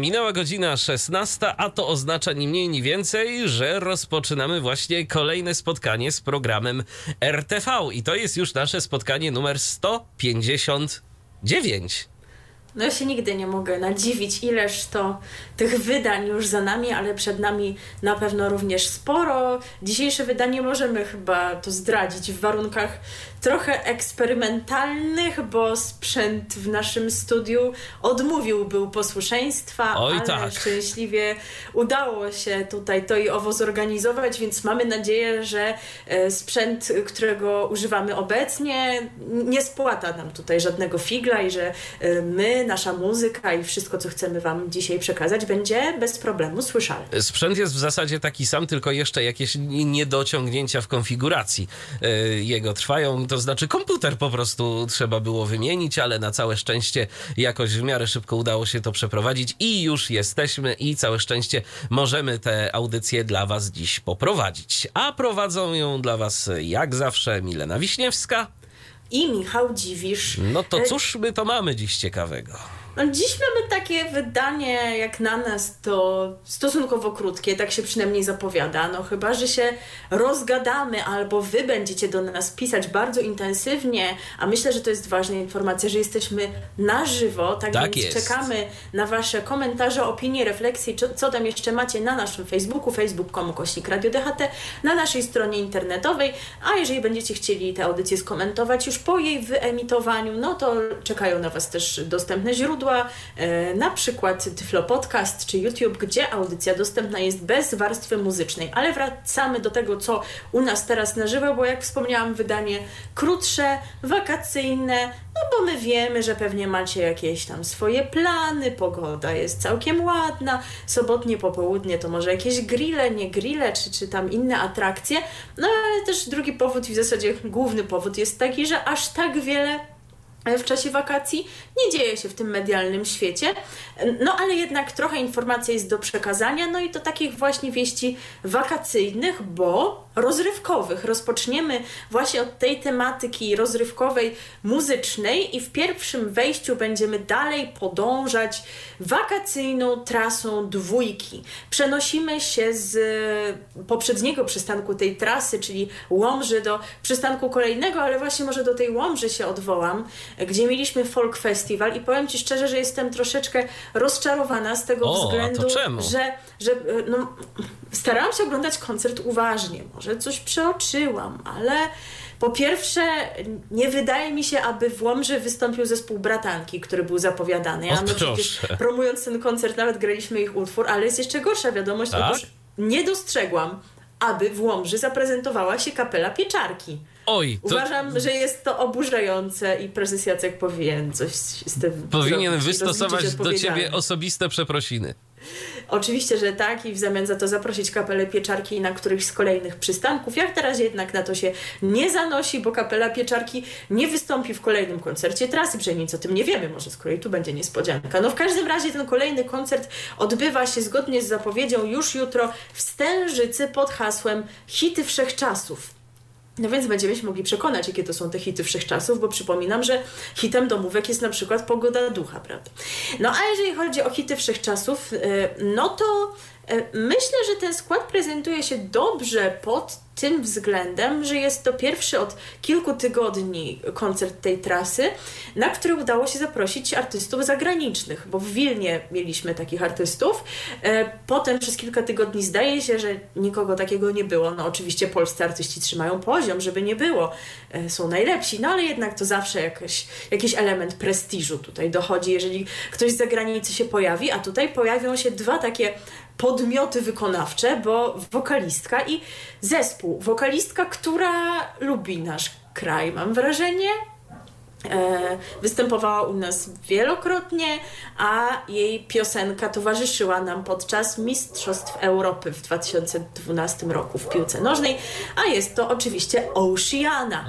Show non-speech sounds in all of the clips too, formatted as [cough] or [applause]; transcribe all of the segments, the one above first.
Minęła godzina 16, a to oznacza ni mniej, ni więcej, że rozpoczynamy właśnie kolejne spotkanie z programem RTV. I to jest już nasze spotkanie numer 159. No ja się nigdy nie mogę nadziwić, ileż to tych wydań już za nami, ale przed nami na pewno również sporo. Dzisiejsze wydanie możemy chyba to zdradzić w warunkach trochę eksperymentalnych, bo sprzęt w naszym studiu odmówił był posłuszeństwa, Oj, ale tak. szczęśliwie udało się tutaj to i owo zorganizować, więc mamy nadzieję, że e, sprzęt, którego używamy obecnie, nie spłata nam tutaj żadnego figla i że e, my, nasza muzyka i wszystko, co chcemy Wam dzisiaj przekazać, będzie bez problemu słyszalne. Sprzęt jest w zasadzie taki sam, tylko jeszcze jakieś niedociągnięcia w konfiguracji e, jego trwają. To znaczy komputer po prostu trzeba było wymienić, ale na całe szczęście jakoś w miarę szybko udało się to przeprowadzić i już jesteśmy i całe szczęście możemy tę audycję dla Was dziś poprowadzić. A prowadzą ją dla Was jak zawsze Milena Wiśniewska. I Michał Dziwisz. No to E, cóż my to mamy dziś ciekawego? No, dziś mamy takie wydanie, jak na nas, to stosunkowo krótkie, tak się przynajmniej zapowiada. No chyba, że się rozgadamy, albo wy będziecie do nas pisać bardzo intensywnie, a myślę, że to jest ważna informacja, że jesteśmy na żywo, tak, Tak więc jest. czekamy na wasze komentarze, opinie, refleksje, co, co tam jeszcze macie na naszym Facebooku, facebook.com kośnik Radio DHT, na naszej stronie internetowej, a jeżeli będziecie chcieli tę audycję skomentować już po jej wyemitowaniu, no to czekają na was też dostępne źródła, e, na przykład Tyflo Podcast czy YouTube, gdzie audycja dostępna jest bez warstwy muzycznej. Ale wracamy do tego, co u nas teraz na żywo, bo jak wspomniałam, wydanie krótsze, wakacyjne, no bo my wiemy, że pewnie macie jakieś tam swoje plany, pogoda jest całkiem ładna, sobotnie popołudnie to może jakieś grille, nie grille, czy, czy tam inne atrakcje. No ale też drugi powód i w zasadzie główny powód jest taki, że aż tak wiele w czasie wakacji nie dzieje się w tym medialnym świecie. No ale jednak trochę informacji jest do przekazania, no i to takich właśnie wieści wakacyjnych, bo rozrywkowych. Rozpoczniemy właśnie od tej tematyki rozrywkowej, muzycznej i w pierwszym wejściu będziemy dalej podążać wakacyjną trasą dwójki. Przenosimy się z poprzedniego przystanku tej trasy, czyli Łomży do przystanku kolejnego, ale właśnie może do tej Łomży się odwołam, gdzie mieliśmy folk festival i powiem Ci szczerze, że jestem troszeczkę rozczarowana z tego O, względu, że, że no, starałam się oglądać koncert uważnie, może coś przeoczyłam, ale po pierwsze, nie wydaje mi się, aby w Łomży wystąpił zespół Bratanki, który był zapowiadany. O, my przecież promując ten koncert nawet graliśmy ich utwór, ale jest jeszcze gorsza wiadomość, Tak? otóż nie dostrzegłam, aby w Łomży zaprezentowała się kapela Pieczarki. Oj, to Uważam, że jest to oburzające i prezes Jacek powinien coś z tym powinien wystosować do ciebie osobiste przeprosiny. Oczywiście, że tak i w zamian za to zaprosić kapelę Pieczarki na któryś z kolejnych przystanków. Jak teraz jednak na to się nie zanosi, bo kapela Pieczarki nie wystąpi w kolejnym koncercie trasy, przynajmniej nic o tym nie wiemy, może z kolei tu będzie niespodzianka. No w każdym razie ten kolejny koncert odbywa się zgodnie z zapowiedzią już jutro w Stężycy pod hasłem Hity Wszechczasów. No więc będziemy się mogli przekonać, jakie to są te hity wszechczasów, bo przypominam, że hitem domówek jest na przykład Pogoda Ducha, prawda? No a jeżeli chodzi o hity wszechczasów, y, no to myślę, że ten skład prezentuje się dobrze pod tym względem, że jest to pierwszy od kilku tygodni koncert tej trasy, na który udało się zaprosić artystów zagranicznych, bo w Wilnie mieliśmy takich artystów. E, Potem przez kilka tygodni zdaje się, że nikogo takiego nie było. No oczywiście polscy artyści trzymają poziom, żeby nie było. E, Są najlepsi, no ale jednak to zawsze jakiś element prestiżu tutaj dochodzi, jeżeli ktoś z zagranicy się pojawi, a tutaj pojawią się dwa takie podmioty wykonawcze, bo wokalistka i zespół. Wokalistka, która lubi nasz kraj, mam wrażenie. E, występowała u nas wielokrotnie, a jej piosenka towarzyszyła nam podczas Mistrzostw Europy w 2012 roku w piłce nożnej, a jest to oczywiście Oceana.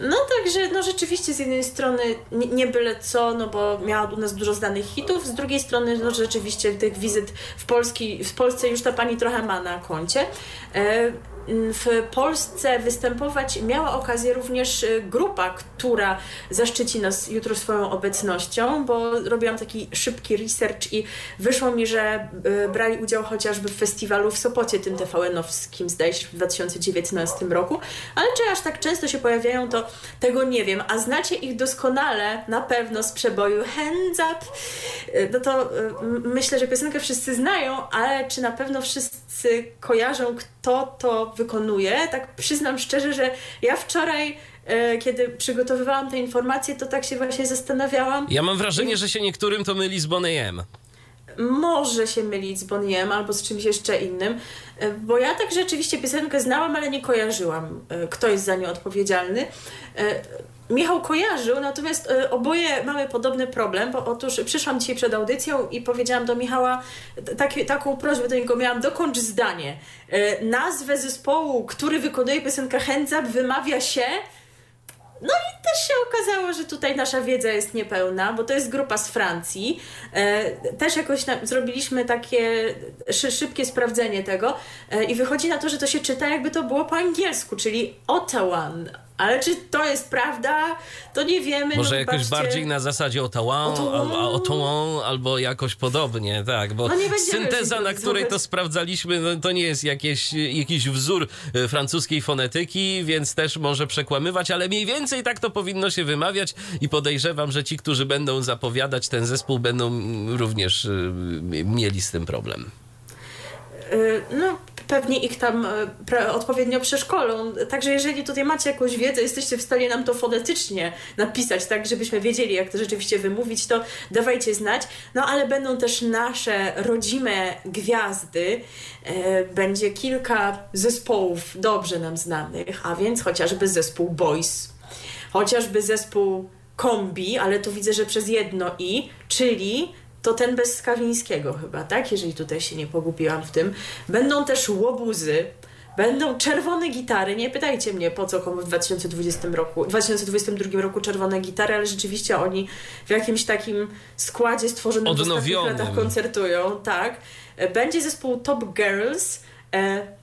No także, no rzeczywiście z jednej strony nie, nie byle co, no bo miała u nas dużo znanych hitów, z drugiej strony no rzeczywiście tych wizyt w, Polski, w Polsce już ta pani trochę ma na koncie. E, w Polsce występować miała okazję również y, grupa, która zaszczyci nas jutro swoją obecnością, bo robiłam taki szybki research i wyszło mi, że y, brali udział chociażby w festiwalu w Sopocie, tym TVN-owskim, zdaje się, w 2019 roku, ale czy aż tak często się pojawiają, to tego nie wiem, a znacie ich doskonale na pewno z przeboju Hands Up, y, no to myślę, że piosenkę wszyscy znają, ale czy na pewno wszyscy kojarzą, kto to wykonuje. Tak przyznam szczerze, że ja wczoraj e, kiedy przygotowywałam te informacje, to tak się właśnie zastanawiałam. Ja mam wrażenie, że się niektórym to myli z Boneyem. Może się mylić z Boniem albo z czymś jeszcze innym, e, bo ja tak rzeczywiście piosenkę znałam, ale nie kojarzyłam, e, kto jest za nią odpowiedzialny. Michał kojarzył, natomiast y, oboje mamy podobny problem, bo otóż przyszłam dzisiaj przed audycją i powiedziałam do Michała taki, taką prośbę do niego miałam, dokończ zdanie. Y, nazwę zespołu, który wykonuje piosenkę Hands wymawia się no i też się okazało, że tutaj nasza wiedza jest niepełna, bo to jest grupa z Francji. E, też jakoś zrobiliśmy takie szy, szybkie sprawdzenie tego e, i wychodzi na to, że to się czyta jakby to było po angielsku, czyli Ottawa. Ale czy to jest prawda, to nie wiemy. Może no, jakoś bardziej na zasadzie albo, Ottawa, albo jakoś podobnie, tak, bo no synteza, na której to sprawdzaliśmy, no, to nie jest jakieś, jakiś wzór e, francuskiej fonetyki, więc też może przekłamywać, ale mniej więcej tak to powinno się wymawiać i podejrzewam, że ci, którzy będą zapowiadać ten zespół, będą również e, mieli z tym problem. E, no, pewnie ich tam e, odpowiednio przeszkolą. Także jeżeli tutaj macie jakąś wiedzę, jesteście w stanie nam to fonetycznie napisać, tak, żebyśmy wiedzieli, jak to rzeczywiście wymówić, to dawajcie znać. No ale będą też nasze rodzime gwiazdy. E, będzie kilka zespołów dobrze nam znanych, a więc chociażby zespół Boys, chociażby zespół Kombi, ale tu widzę, że przez jedno i, czyli to ten bez Skawińskiego chyba, tak? Jeżeli tutaj się nie pogubiłam w tym. Będą też łobuzy, będą czerwone gitary. Nie pytajcie mnie, po co komu w 2020 roku, 2022 roku czerwone gitary, ale rzeczywiście oni w jakimś takim składzie stworzonym Odnowionym. w latach koncertują, tak. Będzie zespół Top Girls. E,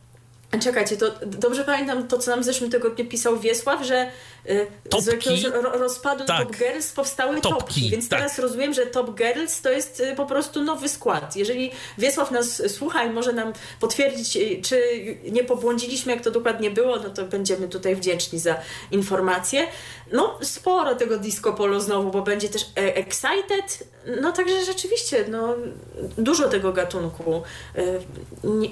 Czekajcie, to dobrze pamiętam to, co nam w zeszłym tygodniu pisał Wiesław, że topki. z jakiegoś rozpadu tak. Top Girls powstały topki, topki więc tak. teraz rozumiem, że Top Girls to jest y, po prostu nowy skład. Jeżeli Wiesław nas słucha i może nam potwierdzić, y, czy nie pobłądziliśmy, jak to dokładnie było, no to będziemy tutaj wdzięczni za informację. No, sporo tego disco polo znowu, bo będzie też e, Excited, no także rzeczywiście, no, dużo tego gatunku.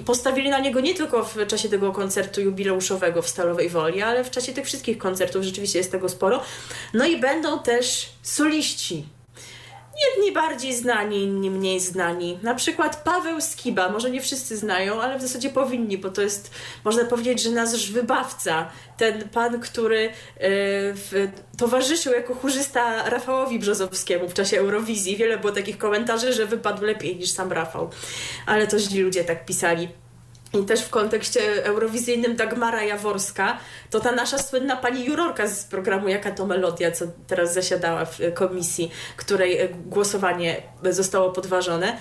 Postawili na niego nie tylko w czasie tego koncertu jubileuszowego w Stalowej Woli, ale w czasie tych wszystkich koncertów rzeczywiście jest tego sporo. No i będą też soliści Jedni bardziej znani, inni mniej znani. Na przykład Paweł Skiba, może nie wszyscy znają, ale w zasadzie powinni, bo to jest, można powiedzieć, że nasz wybawca. Ten pan, który yy, w, towarzyszył jako chórzysta Rafałowi Brzozowskiemu w czasie Eurowizji. Wiele było takich komentarzy, że wypadł lepiej niż sam Rafał. Ale to źli ludzie tak pisali. I też w kontekście eurowizyjnym Dagmara Jaworska, to ta nasza słynna pani jurorka z programu Jaka to Melodia, co teraz zasiadała w komisji, której e, głosowanie zostało podważone,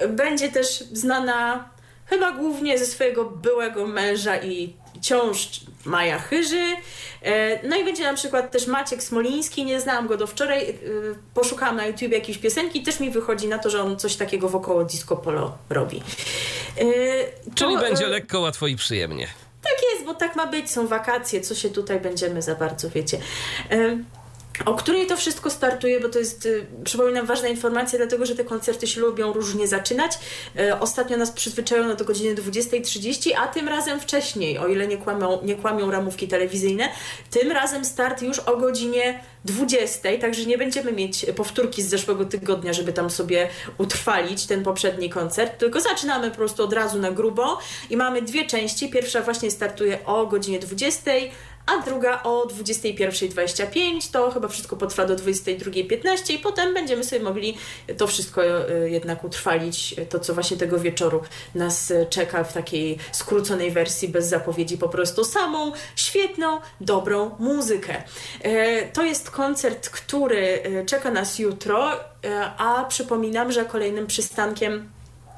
e, będzie też znana chyba głównie ze swojego byłego męża i ciąż Maja Chyży. E, no i będzie na przykład też Maciek Smoliński, nie znałam go do wczoraj, e, poszukałam na YouTube jakieś piosenki też mi wychodzi na to, że on coś takiego wokoło disco polo robi. E, Czyli to, będzie lekko, łatwo i przyjemnie. Tak jest, bo tak ma być, są wakacje, co się tutaj będziemy za bardzo, wiecie o której to wszystko startuje, bo to jest, y, przypominam, ważna informacja, dlatego że te koncerty się lubią różnie zaczynać. Y, ostatnio nas przyzwyczajono do godziny 20.30, a tym razem wcześniej, o ile nie kłamią, nie kłamią ramówki telewizyjne. Tym razem start już o godzinie 20, także nie będziemy mieć powtórki z zeszłego tygodnia, żeby tam sobie utrwalić ten poprzedni koncert, tylko zaczynamy po prostu od razu na grubo i mamy dwie części. Pierwsza właśnie startuje o godzinie 20, a druga o 21.25. To chyba wszystko potrwa do 22.15 i potem będziemy sobie mogli to wszystko e, jednak utrwalić, to co właśnie tego wieczoru nas czeka w takiej skróconej wersji, bez zapowiedzi, po prostu samą świetną, dobrą muzykę. E, to jest koncert, który e, czeka nas jutro, a przypominam, że kolejnym przystankiem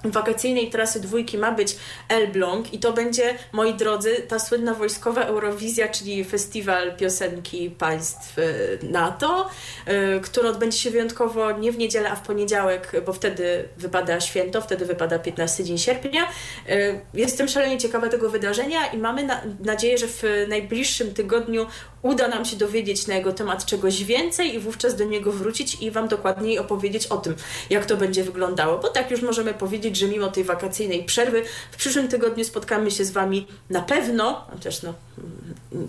wakacyjnej trasy dwójki ma być Elbląg i to będzie, moi drodzy, ta słynna wojskowa Eurowizja, czyli festiwal piosenki państw e, NATO, e, który odbędzie się wyjątkowo nie w niedzielę, a w poniedziałek, bo wtedy wypada święto, wtedy wypada 15 dzień sierpnia. E, jestem szalenie ciekawa tego wydarzenia i mamy na nadzieję, że w najbliższym tygodniu uda nam się dowiedzieć na jego temat czegoś więcej i wówczas do niego wrócić i Wam dokładniej opowiedzieć o tym, jak to będzie wyglądało. Bo tak już możemy powiedzieć, że mimo tej wakacyjnej przerwy, w przyszłym tygodniu spotkamy się z Wami na pewno, chociaż no,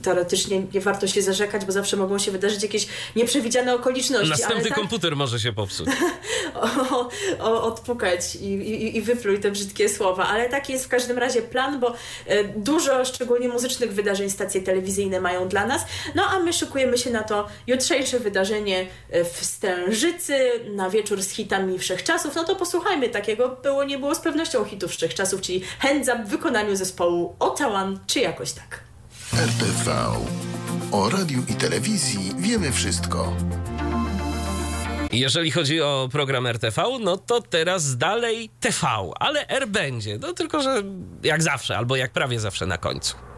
teoretycznie nie warto się zarzekać, bo zawsze mogą się wydarzyć jakieś nieprzewidziane okoliczności. Następny tak, komputer może się popsuć. [laughs] o, o, odpukać i, i, i wypluj te brzydkie słowa, ale taki jest w każdym razie plan, bo e, dużo, szczególnie muzycznych wydarzeń stacje telewizyjne mają dla nas. No a my szykujemy się na to jutrzejsze wydarzenie e, w Stężycy, na wieczór z hitami wszechczasów. No to posłuchajmy takiego, było nie było z pewnością hitów wszechczasów, czyli Hands Up w wykonaniu zespołu Otawan, czy jakoś tak. RTV. O radiu i telewizji wiemy wszystko. Jeżeli chodzi o program RTV, no to teraz dalej TV, ale R będzie. No tylko, że jak zawsze, albo jak prawie zawsze na końcu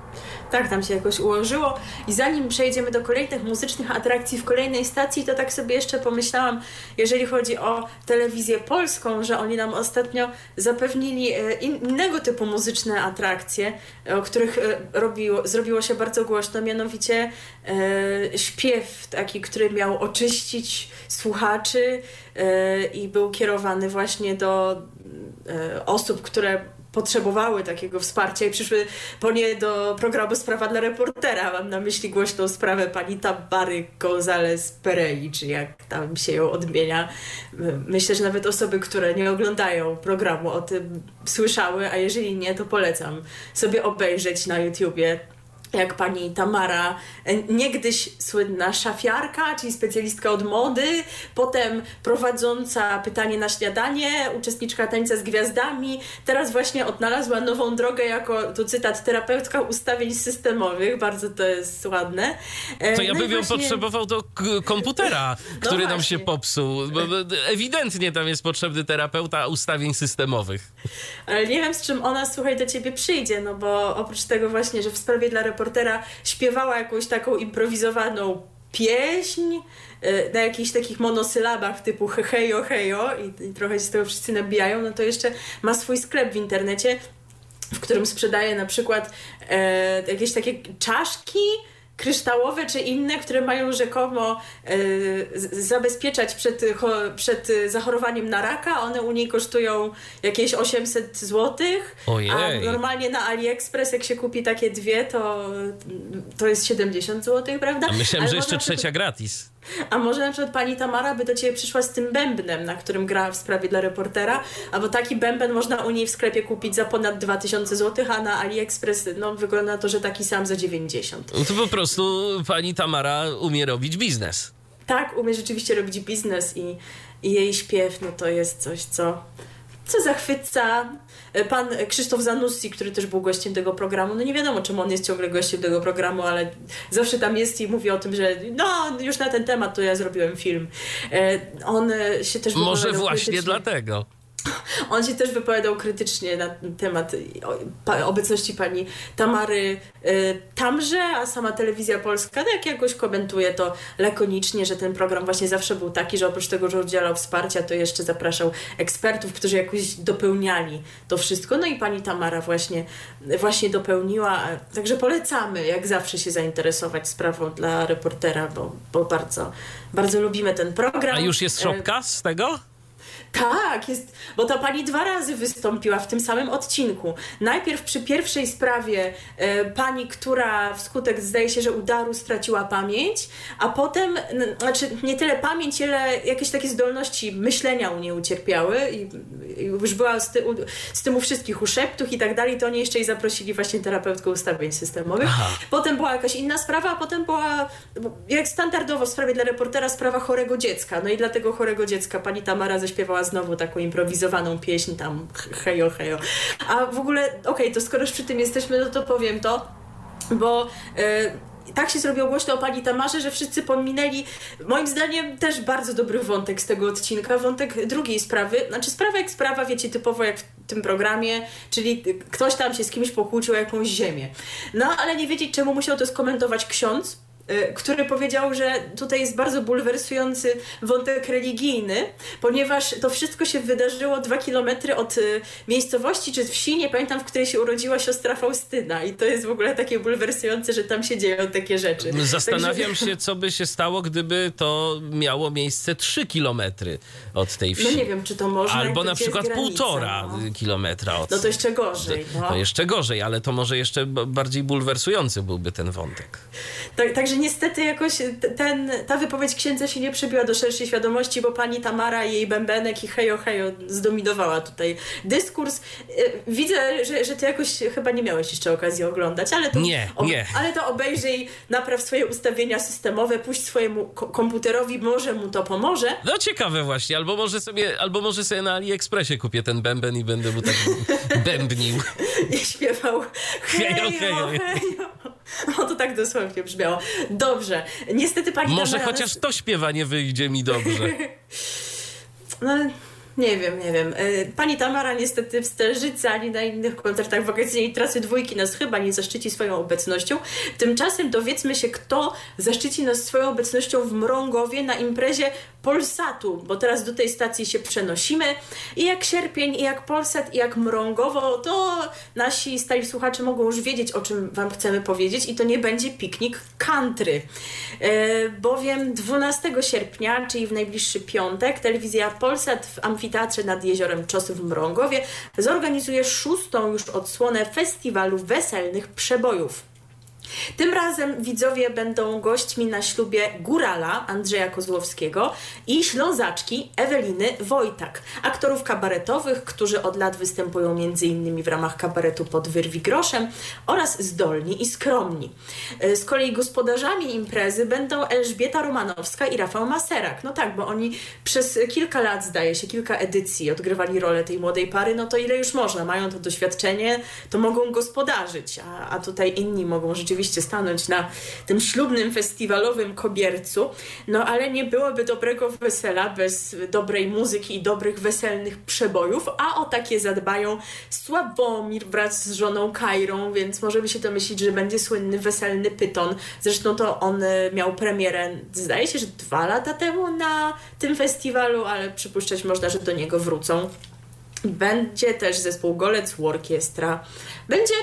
tak tam się jakoś ułożyło. I zanim przejdziemy do kolejnych muzycznych atrakcji w kolejnej stacji, to tak sobie jeszcze pomyślałam, jeżeli chodzi o telewizję polską, że oni nam ostatnio zapewnili e, innego typu muzyczne atrakcje, o których e, robiło, zrobiło się bardzo głośno, mianowicie e, śpiew taki, który miał oczyścić słuchaczy e, i był kierowany właśnie do e, osób, które potrzebowały takiego wsparcia i przyszły po nie do programu Sprawa dla reportera. Mam na myśli głośną sprawę pani Tabary González Perei, czy jak tam się ją odmienia. Myślę, że nawet osoby, które nie oglądają programu o tym słyszały, a jeżeli nie, to polecam sobie obejrzeć na YouTubie jak pani Tamara, e, niegdyś słynna szafiarka, czyli specjalistka od mody, potem prowadząca pytanie na śniadanie, uczestniczka tańca z gwiazdami, teraz właśnie odnalazła nową drogę jako, tu cytat, terapeutka ustawień systemowych, bardzo to jest ładne. E, to ja no bym właśnie... ją potrzebował do komputera, [laughs] no który no nam się popsuł. Bo ewidentnie tam jest potrzebny terapeuta ustawień systemowych. Ale nie wiem, z czym ona, słuchaj, do ciebie przyjdzie, no bo oprócz tego właśnie, że w sprawie dla reportera śpiewała jakąś taką improwizowaną pieśń e, na jakichś takich monosylabach typu hejo hejo i, i trochę się z tego wszyscy nabijają, no to jeszcze ma swój sklep w internecie, w którym sprzedaje na przykład e, jakieś takie czaszki, kryształowe czy inne, które mają rzekomo e, zabezpieczać przed, cho, przed zachorowaniem na raka. One u niej kosztują jakieś 800 zł, a normalnie na AliExpress jak się kupi takie dwie, to, to jest 70 zł, prawda? A myślałem, Ale że jeszcze trzecia gratis. A może na przykład pani Tamara by do ciebie przyszła z tym bębnem, na którym grała w sprawie dla reportera, albo taki bęben można u niej w sklepie kupić za ponad 2000 zł, a na AliExpress no, wygląda to, że taki sam za 90. No to po prostu pani Tamara umie robić biznes. Tak, umie rzeczywiście robić biznes i, i jej śpiew, no to jest coś, co co zachwyca pan Krzysztof Zanussi, który też był gościem tego programu. No nie wiadomo, czemu on jest ciągle gościem tego programu, ale zawsze tam jest i mówi o tym, że no już na ten temat to ja zrobiłem film. E, on się też Może właśnie dlatego. [laughs] On się też wypowiadał krytycznie na temat obecności pani Tamary y, tamże, a sama telewizja polska tak jakoś komentuje to lakonicznie, że ten program właśnie zawsze był taki, że oprócz tego, że udzielał wsparcia, to jeszcze zapraszał ekspertów, którzy jakoś dopełniali to wszystko. No i pani Tamara właśnie, właśnie dopełniła. Także polecamy, jak zawsze się zainteresować sprawą dla reportera, bo, bo bardzo, bardzo lubimy ten program. A już jest szopka z tego? Tak, jest, bo ta pani dwa razy wystąpiła w tym samym odcinku. Najpierw przy pierwszej sprawie e, pani, która wskutek zdaje się, że udaru straciła pamięć, a potem, n, znaczy nie tyle pamięć, ile jakieś takie zdolności myślenia u niej ucierpiały i, i już była z, ty, u, z tym u wszystkich uszeptów i tak dalej, to oni jeszcze jej zaprosili właśnie terapeutkę ustawień systemowych. Aha. Potem była jakaś inna sprawa, a potem była, jak standardowo w sprawie dla reportera, sprawa chorego dziecka. No i dla tego chorego dziecka pani Tamara zaśpiewała znowu taką improwizowaną pieśń tam hejo, hejo. A w ogóle, okej, to skoro już przy tym jesteśmy, no to powiem to, bo... e, tak się zrobiło głośno o pani Tamarze, że wszyscy pominęli, moim zdaniem, też bardzo dobry wątek z tego odcinka, wątek drugiej sprawy. Znaczy, sprawa jak sprawa, wiecie, typowo jak w tym programie, czyli ktoś tam się z kimś pokłócił o jakąś ziemię. No, ale nie wiedzieć, czemu musiał to skomentować ksiądz, który powiedział, że tutaj jest bardzo bulwersujący wątek religijny, ponieważ to wszystko się wydarzyło dwa kilometry od y, miejscowości czy wsi, nie pamiętam, w której się urodziła siostra Faustyna i to jest w ogóle takie bulwersujące, że tam się dzieją takie rzeczy. Zastanawiam Także- się, co by się stało, gdyby to miało miejsce 3 kilometry od tej wsi. No nie wiem, czy to można. Albo na przykład granica, półtora no. kilometra od. No to jeszcze gorzej. No. No jeszcze gorzej, ale to może jeszcze bardziej bulwersujący byłby ten wątek. Tak, także niestety jakoś ten, ta wypowiedź księdza się nie przebiła do szerszej świadomości, bo pani Tamara i jej bębenek i hejo hejo zdominowała tutaj dyskurs. E, Widzę, że, że ty jakoś chyba nie miałeś jeszcze okazji oglądać, ale to, Nie, nie. ale to obejrzyj, napraw swoje ustawienia systemowe, puść swojemu ko- komputerowi, może mu to pomoże. No ciekawe właśnie, albo może sobie, albo może sobie na AliExpressie kupię ten bęben i będę mu tak [laughs] bębnił. I śpiewał Hejo, hejo, hejo. hejo. [laughs] O, to tak dosłownie brzmiało. Dobrze. Niestety pani Może Tamara chociaż to śpiewanie wyjdzie mi dobrze. [laughs] No, nie wiem, nie wiem. E, Pani Tamara niestety w Stelżycy ani na innych koncertach wakacyjnej trasy dwójki nas chyba nie zaszczyci swoją obecnością. Tymczasem dowiedzmy się, kto zaszczyci nas swoją obecnością w Mrągowie na imprezie Polsatu, bo teraz do tej stacji się przenosimy. I jak Sierpień, i jak Polsat, i jak Mrągowo, to nasi stali słuchacze mogą już wiedzieć, o czym Wam chcemy powiedzieć i to nie będzie piknik country. E, bowiem 12 sierpnia, czyli w najbliższy piątek, telewizja Polsat w amfiteatrze nad jeziorem Czosy w Mrągowie zorganizuje szóstą już odsłonę festiwalu weselnych przebojów. Tym razem widzowie będą gośćmi na ślubie Górala Andrzeja Kozłowskiego i Ślązaczki Eweliny Wojtak, aktorów kabaretowych, którzy od lat występują m.in. w ramach kabaretu pod Wyrwi Groszem oraz zdolni i skromni. E, Z kolei gospodarzami imprezy będą Elżbieta Romanowska i Rafał Maserak. No tak, bo oni przez kilka lat, zdaje się, kilka edycji odgrywali rolę tej młodej pary, no to ile już można, mają to doświadczenie, to mogą gospodarzyć, a, a tutaj inni mogą rzeczywiście stanąć na tym ślubnym, festiwalowym kobiercu. No ale nie byłoby dobrego wesela bez dobrej muzyki i dobrych weselnych przebojów, a o takie zadbają Sławomir wraz z żoną Kairą, więc możemy się domyślić, że będzie słynny weselny pyton. Zresztą to on e, miał premierę, zdaje się, że dwa lata temu na tym festiwalu, ale przypuszczać można, że do niego wrócą. Będzie też zespół Golec Orkiestra. Będzie,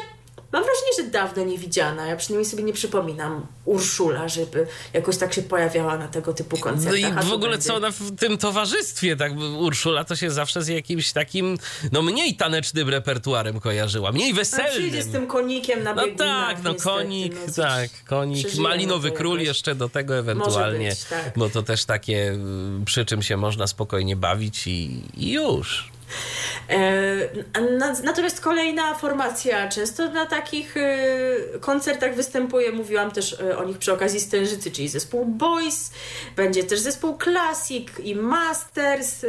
mam wrażenie, że dawno nie widziana. Ja przynajmniej sobie nie przypominam Urszula, żeby jakoś tak się pojawiała na tego typu No koncertach. i a w ogóle będzie- co ona w tym towarzystwie, tak Urszula to się zawsze z jakimś takim, no mniej tanecznym repertuarem kojarzyła, mniej No, przyjdzie weselnym. z tym konikiem na No biegunach, tak, no niestety, konik, no tak, konik, malinowy król jeszcze do tego ewentualnie, być, tak. bo to też takie, y, przy czym się można spokojnie bawić i, i już. E, na, natomiast kolejna formacja często na takich e, koncertach występuje, mówiłam też e, o nich przy okazji Stężycy, czyli zespół Boys, będzie też zespół Classic i Masters,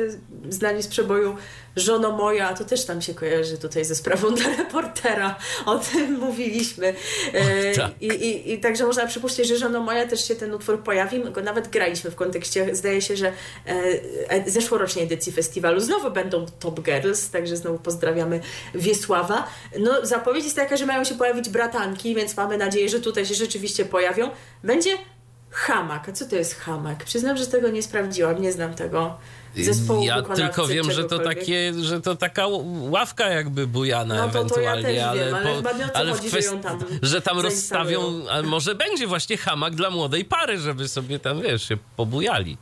znani z przeboju Żono moja, to też tam się kojarzy tutaj ze sprawą dla reportera, o tym mówiliśmy. E, tak. i, i, I także można przypuszczać, że Żono moja też się ten utwór pojawi, go nawet graliśmy w kontekście, zdaje się, że e, e, zeszłorocznej edycji festiwalu. Znowu będą Top Girls, także znowu pozdrawiamy Wiesława. No, zapowiedź jest taka, że mają się pojawić bratanki, więc mamy nadzieję, że tutaj się rzeczywiście pojawią. Będzie hamak. A co to jest hamak? Przyznam, że tego nie sprawdziłam, nie znam tego zespołu Ja tylko wiem, że to takie, że to taka ławka jakby bujana No to- to ja ewentualnie, ale, wiem, ale chyba nie o co ale chodzi, że kwestii, tam że tam rozstawią, a może będzie właśnie hamak dla młodej pary, żeby sobie tam, wiesz, się pobujali.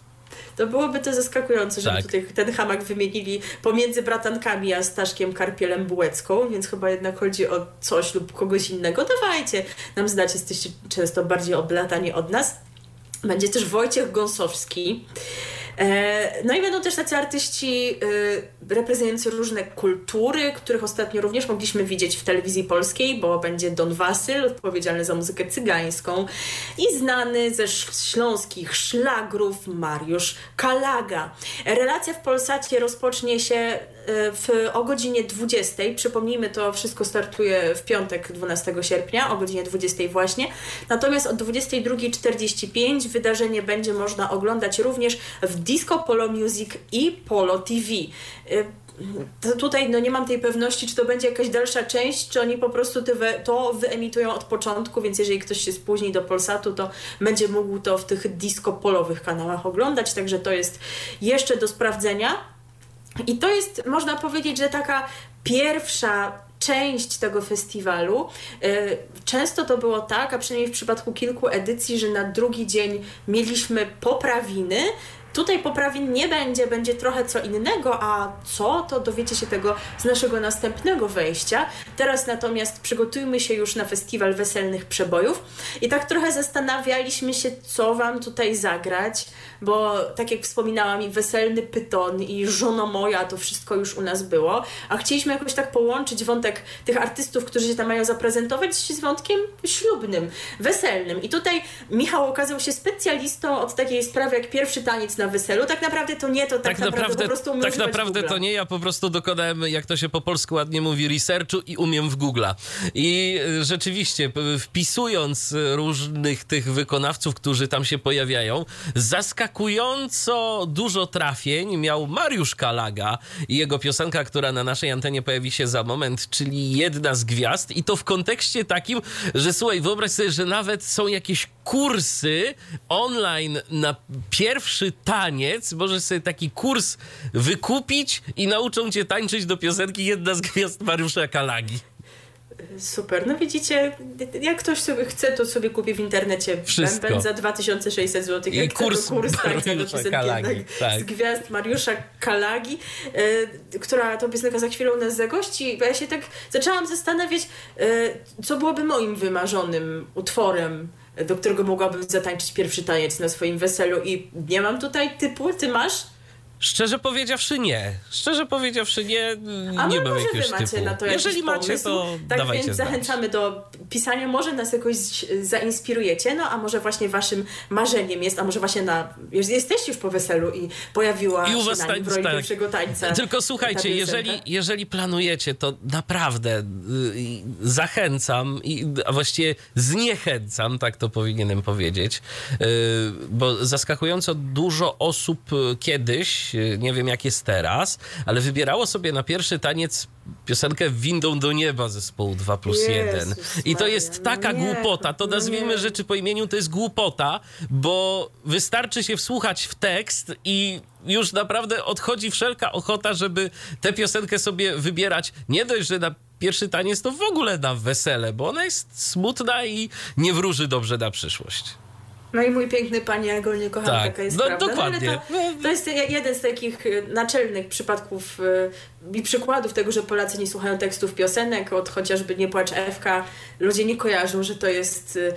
To byłoby to zaskakujące, żeby Tak. tutaj ten hamak wymienili pomiędzy bratankami a Staszkiem Karpielem Bułecką, więc chyba jednak chodzi o coś lub kogoś innego. Dawajcie nam znać, jesteście często bardziej oblatani od nas. Będzie też Wojciech Gąsowski. E, No i będą też tacy artyści e, reprezentujący różne kultury, których ostatnio również mogliśmy widzieć w telewizji polskiej, bo będzie Don Wasyl, odpowiedzialny za muzykę cygańską i znany ze śląskich szlagrów Mariusz Kalaga. Relacja w Polsacie rozpocznie się e, w, o godzinie 20. Przypomnijmy, to wszystko startuje w piątek 12 sierpnia o godzinie 20 właśnie. Natomiast od 22.45 wydarzenie będzie można oglądać również w Disco Polo Music i Polo TV. Y, To tutaj no nie mam tej pewności, czy to będzie jakaś dalsza część, czy oni po prostu to wyemitują od początku, więc jeżeli ktoś się spóźni do Polsatu, to będzie mógł to w tych disco polowych kanałach oglądać, także to jest jeszcze do sprawdzenia. I to jest, można powiedzieć, że taka pierwsza część tego festiwalu. Y, Często to było tak, a przynajmniej w przypadku kilku edycji, że na drugi dzień mieliśmy poprawiny. Tutaj poprawin nie będzie, będzie trochę co innego, a co, to dowiecie się tego z naszego następnego wejścia. Teraz natomiast przygotujmy się już na festiwal weselnych przebojów i tak trochę zastanawialiśmy się, co Wam tutaj zagrać, bo tak jak wspominałam, i weselny pyton, i żono moja, to wszystko już u nas było, a chcieliśmy jakoś tak połączyć wątek tych artystów, którzy się tam mają zaprezentować z wątkiem ślubnym, weselnym. I tutaj Michał okazał się specjalistą od takiej sprawy jak pierwszy taniec na weselu. Tak naprawdę to nie, to tak, Tak naprawdę, po prostu tak naprawdę to nie, ja po prostu dokonałem, jak to się po polsku ładnie mówi, researchu i umiem w Google'a. I y, rzeczywiście, wpisując różnych tych wykonawców, którzy tam się pojawiają, zaskakująco dużo trafień miał Mariusz Kalaga i jego piosenka, która na naszej antenie pojawi się za moment, czyli Jedna z Gwiazd i to w kontekście takim, że słuchaj, wyobraź sobie, że nawet są jakieś kursy online na pierwszy taniec. Możesz sobie taki kurs wykupić i nauczą cię tańczyć do piosenki Jedna z Gwiazd Mariusza Kalagi. Super. No widzicie, jak ktoś sobie chce, to sobie kupi w internecie Wszystko. bęben za 2600 zł. I Jak chce, kurs kurs Mariusza piosenki Kalagi, tak. z gwiazd Mariusza Kalagi, e, która to piosenka za chwilę u nas zagości. Bo ja się tak zaczęłam zastanawiać, e, co byłoby moim wymarzonym utworem, do którego mogłabym zatańczyć pierwszy taniec na swoim weselu i nie mam tutaj typu, ty masz? Szczerze powiedziawszy nie. Szczerze powiedziawszy nie, A nie mam może jakiegoś wy macie typu. na to Jeżeli macie, pomysł. to tak dawajcie więc znać. zachęcamy do pisania, może nas jakoś zainspirujecie, no a może właśnie waszym marzeniem jest, a może właśnie na, jesteście już po weselu i pojawiła I u się was na nim tańc, roli tak. pierwszego tańca. Tylko słuchajcie, jeżeli, jeżeli planujecie, to naprawdę y, zachęcam, i, a właściwie zniechęcam, tak to powinienem powiedzieć, y, bo zaskakująco dużo osób y, kiedyś, y, nie wiem jak jest teraz, ale wybierało sobie na pierwszy taniec piosenkę Windą do nieba zespołu 2 plus Jezus 1. I to jest no taka nie, głupota, to no nazwijmy rzeczy po imieniu, to jest głupota, bo wystarczy się wsłuchać w tekst i już naprawdę odchodzi wszelka ochota, żeby tę piosenkę sobie wybierać. Nie dość, że na pierwszy taniec, to w ogóle na wesele, bo ona jest smutna i nie wróży dobrze na przyszłość. No i mój piękny panie, ja go nie kocham, Tak, taka jest no prawda. dokładnie. No, ale to, to jest jeden z takich y, naczelnych przypadków y, i przykładów tego, że Polacy nie słuchają tekstów piosenek, od chociażby Nie płacz Ewka. Ludzie nie kojarzą, że to jest y,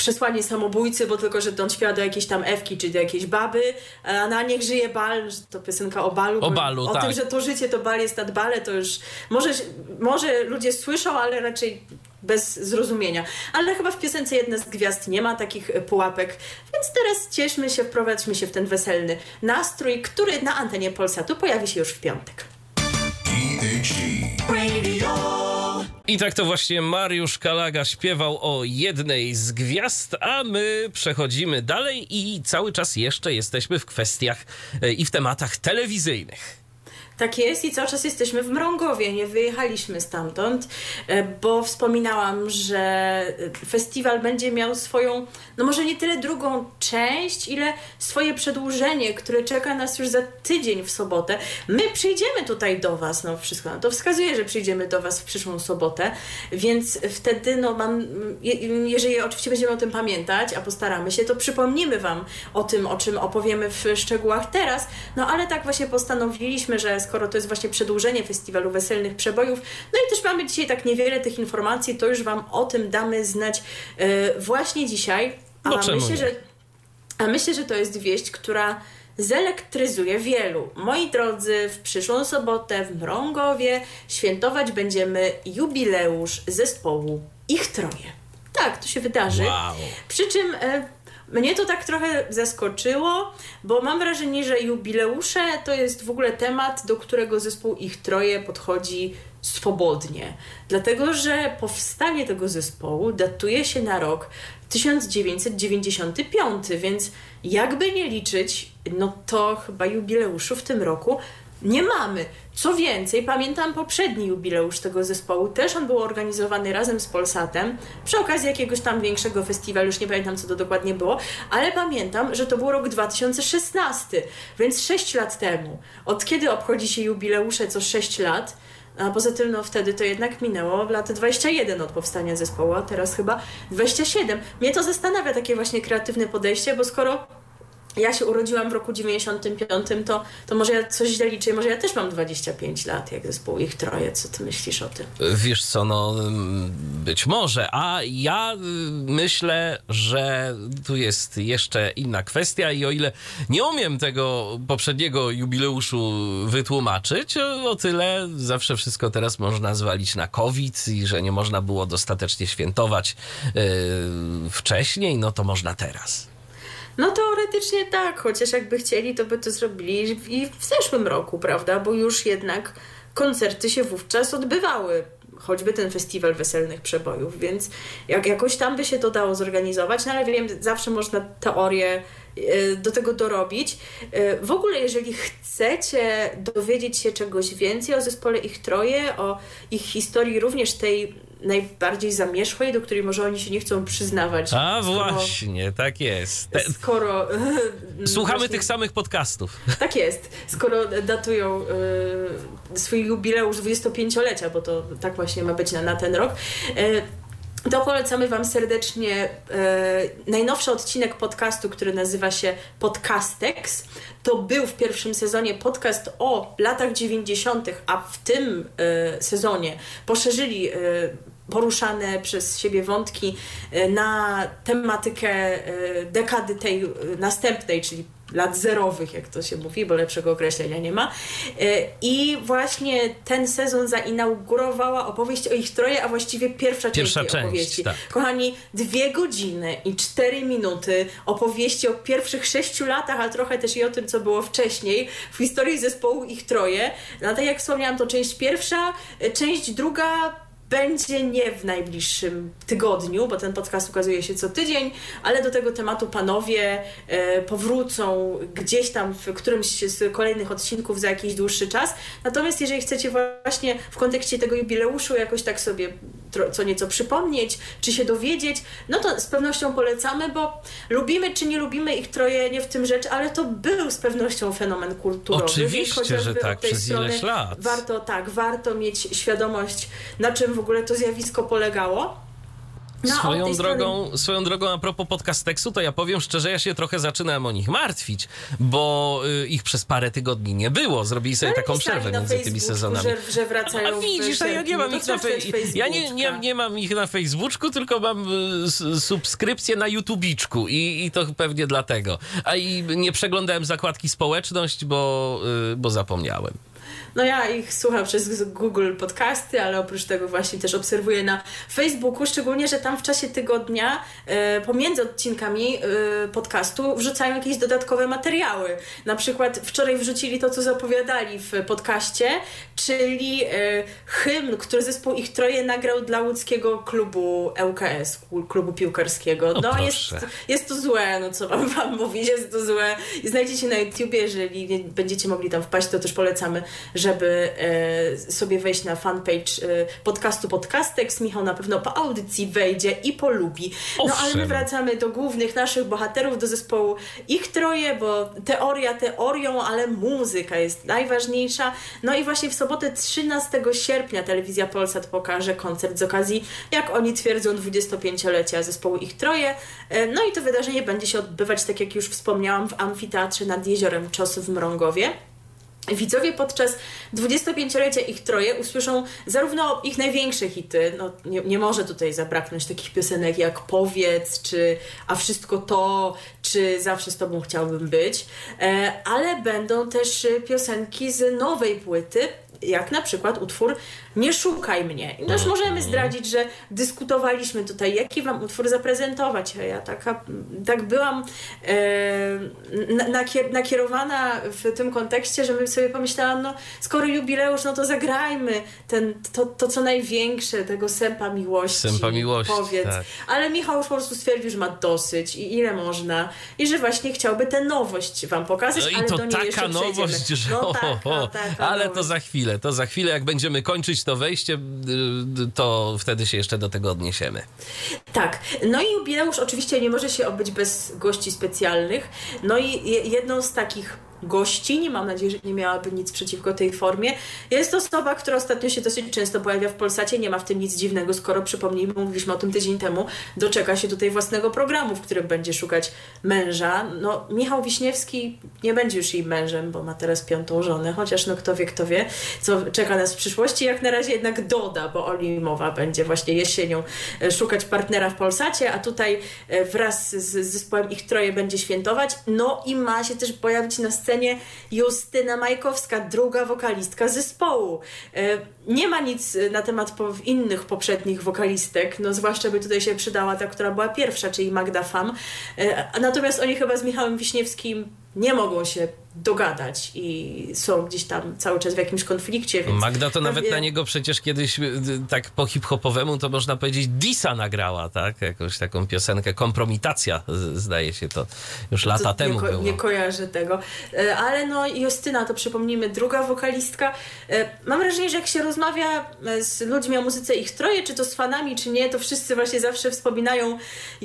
przesłanie samobójcy, bo tylko, że on śpiewa do jakiejś tam Ewki, czy do jakiejś baby, a na niech żyje bal, to piosenka o balu. O balu, O tak. tym, że to życie to bal jest nad bale, to już może, może ludzie słyszą, ale raczej bez zrozumienia. Ale chyba w piosence Jedna z Gwiazd nie ma takich e, pułapek, więc teraz cieszmy się, wprowadźmy się w ten weselny nastrój, który na antenie Polsatu pojawi się już w piątek. I tak to właśnie Mariusz Kalaga śpiewał o jednej z gwiazd, a my przechodzimy dalej i cały czas jeszcze jesteśmy w kwestiach e, i w tematach telewizyjnych. Tak jest i cały czas jesteśmy w Mrągowie, nie wyjechaliśmy stamtąd, e, bo wspominałam, że e, festiwal będzie miał swoją, no może nie tyle drugą część, ile swoje przedłużenie, które czeka nas już za tydzień w sobotę. My przyjdziemy tutaj do Was, no wszystko no to wskazuje, że przyjdziemy do Was w przyszłą sobotę, więc wtedy, no mam, je, jeżeli oczywiście będziemy o tym pamiętać, a postaramy się, to przypomnimy Wam o tym, o czym opowiemy w szczegółach teraz, no ale tak właśnie postanowiliśmy, że skoro to jest właśnie przedłużenie festiwalu weselnych przebojów, no i też mamy dzisiaj tak niewiele tych informacji, to już Wam o tym damy znać e, właśnie dzisiaj. A No myślę, że a myślę, że to jest wieść, która zelektryzuje wielu. Moi drodzy, w przyszłą sobotę w Mrągowie świętować będziemy jubileusz zespołu Ich Troje. Tak, to się wydarzy. Wow. Przy czym e, mnie to tak trochę zaskoczyło, bo mam wrażenie, że jubileusze to jest w ogóle temat, do którego zespół Ich Troje podchodzi swobodnie. Dlatego, że powstanie tego zespołu datuje się na rok 1995, więc jakby nie liczyć, no to chyba jubileuszu w tym roku nie mamy. Co więcej, pamiętam poprzedni jubileusz tego zespołu, też on był organizowany razem z Polsatem przy okazji jakiegoś tam większego festiwalu, już nie pamiętam co to dokładnie było, ale pamiętam, że to był rok 2016, więc 6 lat temu. Od kiedy obchodzi się jubileusze co 6 lat? A poza tym, no wtedy to jednak minęło lat 21 od powstania zespołu, a teraz chyba 27. Mnie to zastanawia takie właśnie kreatywne podejście, bo skoro ja się urodziłam w roku 95, to, to może ja coś źle liczę, może ja też mam 25 lat, jak zespół ich troje. Co ty myślisz o tym? Wiesz co, no być może, a ja y, myślę, że tu jest jeszcze inna kwestia i o ile nie umiem tego poprzedniego jubileuszu wytłumaczyć, o tyle zawsze wszystko teraz można zwalić na COVID i że nie można było dostatecznie świętować y, wcześniej, no to można teraz. No teoretycznie tak, chociaż jakby chcieli, to by to zrobili i w zeszłym roku, prawda? Bo już jednak koncerty się wówczas odbywały. Choćby ten festiwal weselnych przebojów, więc jak jakoś tam by się to dało zorganizować, no ale wiem, zawsze można teorię do tego dorobić. E, W ogóle, jeżeli chcecie dowiedzieć się czegoś więcej o zespole Ich Troje, o ich historii, również tej najbardziej zamierzchłej, do której może oni się nie chcą przyznawać. A skoro- właśnie, tak jest. Skoro. [laughs] słuchamy właśnie- tych samych podcastów. Tak jest. Skoro datują y, swój jubileusz 25-lecia, bo to tak właśnie ma być na, na ten rok. Y, to polecamy Wam serdecznie e, najnowszy odcinek podcastu, który nazywa się Podcastex. To był w pierwszym sezonie podcast o latach 90., a w tym e, sezonie poszerzyli e, poruszane przez siebie wątki e, na tematykę e, dekady tej e, następnej, czyli lat zerowych, jak to się mówi, bo lepszego określenia nie ma. E, I właśnie ten sezon zainaugurowała opowieść o ich troje, a właściwie pierwsza, Pierwsza część opowieści. tak. Kochani, dwie godziny i cztery minuty opowieści o pierwszych sześciu latach, a trochę też i o tym, co było wcześniej w historii zespołu ich troje. No tak jak wspomniałam, to część pierwsza, e, część druga będzie nie w najbliższym tygodniu, bo ten podcast ukazuje się co tydzień, ale do tego tematu panowie e, powrócą gdzieś tam w którymś z kolejnych odcinków za jakiś dłuższy czas. Natomiast jeżeli chcecie właśnie w kontekście tego jubileuszu jakoś tak sobie co nieco przypomnieć, czy się dowiedzieć, no to z pewnością polecamy, bo lubimy czy nie lubimy ich troje, nie w tym rzecz, ale to był z pewnością fenomen kulturowy. Oczywiście, że tak, przez ileś lat. Warto, tak, warto mieć świadomość, na czym ogóle to zjawisko polegało. No, a swoją drogą, swoją drogą a propos podcasteksu, to ja powiem szczerze, ja się trochę zaczynałem o nich martwić, bo y, ich przez parę tygodni nie było. Zrobili sobie Ale taką przerwę między tymi Facebooku, sezonami. Że, że wracają A w widzisz, a ja nie mam To ich na Facebooku. Ja nie, nie, nie mam ich na Facebooku, tylko mam y, subskrypcję na YouTubiczku i, i to pewnie dlatego. A i nie przeglądałem zakładki społeczność, bo, y, bo zapomniałem. No ja ich słucham przez Google Podcasty, ale oprócz tego właśnie też obserwuję na Facebooku, szczególnie, że tam w czasie tygodnia e, pomiędzy odcinkami e, podcastu wrzucają jakieś dodatkowe materiały. Na przykład wczoraj wrzucili to, co zapowiadali w podcaście, czyli e, hymn, który zespół Ich Troje nagrał dla łódzkiego klubu ŁKS, klubu piłkarskiego. O, No jest, jest to złe, no co mam wam [laughs] mówić, jest to złe. Znajdziecie na YouTubie, jeżeli nie będziecie mogli tam wpaść, to też polecamy, żeby e, sobie wejść na fanpage e, podcastu Podcastex. Michał na pewno po audycji wejdzie i polubi. No ale my wracamy do głównych naszych bohaterów, do zespołu ich troje, bo teoria teorią, ale muzyka jest najważniejsza. No i właśnie w sobotę 13 sierpnia telewizja Polsat pokaże koncert z okazji, jak oni twierdzą, 25-lecia zespołu ich troje. E, No i to wydarzenie będzie się odbywać, tak jak już wspomniałam, w amfiteatrze nad jeziorem Czos w Mrągowie. Widzowie podczas 25-lecia ich troje usłyszą zarówno ich największe hity, no nie, nie może tutaj zabraknąć takich piosenek jak Powiedz, czy A wszystko to, czy Zawsze z tobą chciałbym być, e, ale będą też piosenki z nowej płyty, jak na przykład utwór Nie szukaj mnie. I też możemy zdradzić, że dyskutowaliśmy tutaj, jaki wam utwór zaprezentować. A Ja taka, tak byłam e, na- nakier- nakierowana w tym kontekście, że bym sobie pomyślałam, no skoro jubileusz, no to zagrajmy ten, to, to co największe, tego sępa miłości. Sępa miłości, Powiedz. tak. Ale Michał już po prostu stwierdził, że ma dosyć i ile można. I że właśnie chciałby tę nowość wam pokazać, No i ale to taka nowość, że No [laughs] taka, taka ale to nowość. za chwilę, to za chwilę, jak będziemy kończyć to wejście, y, to wtedy się jeszcze do tego odniesiemy. Tak. No i jubileusz oczywiście nie może się obyć bez gości specjalnych. No i je- jedną z takich gości, nie mam nadzieję, że nie miałaby nic przeciwko tej formie, jest to osoba, która ostatnio się dosyć często pojawia w Polsacie. Nie ma w tym nic dziwnego, skoro przypomnijmy, mówiliśmy o tym tydzień temu, doczeka się tutaj własnego programu, w którym będzie szukać męża. No, Michał Wiśniewski nie będzie już jej mężem, bo ma teraz piątą żonę, chociaż no kto wie, kto wie, co czeka nas w przyszłości. Jak na razie jednak doda, bo o nim mowa będzie właśnie jesienią e, szukać partnera w Polsacie, a tutaj e, wraz z zespołem ich troje będzie świętować. No i ma się też pojawić na scenie Justyna Majkowska, druga wokalistka zespołu. E, Nie ma nic e, na temat innych poprzednich wokalistek, no zwłaszcza by tutaj się przydała ta, która była pierwsza, czyli Magda Fam. E, Natomiast oni chyba z Michałem Wiśniewskim nie mogą się dogadać i są gdzieś tam cały czas w jakimś konflikcie. Więc Magda to nawet na niego przecież kiedyś y, tak po hip-hopowemu to można powiedzieć Disa nagrała, tak? Jakąś taką piosenkę, kompromitacja zdaje się to już lata To temu nie, ko- było. nie kojarzę tego. E, Ale no Justyna, to przypomnijmy, druga wokalistka. E, Mam wrażenie, że jak się rozmawia e, z ludźmi o muzyce ich troje, czy to z fanami, czy nie, to wszyscy właśnie zawsze wspominają,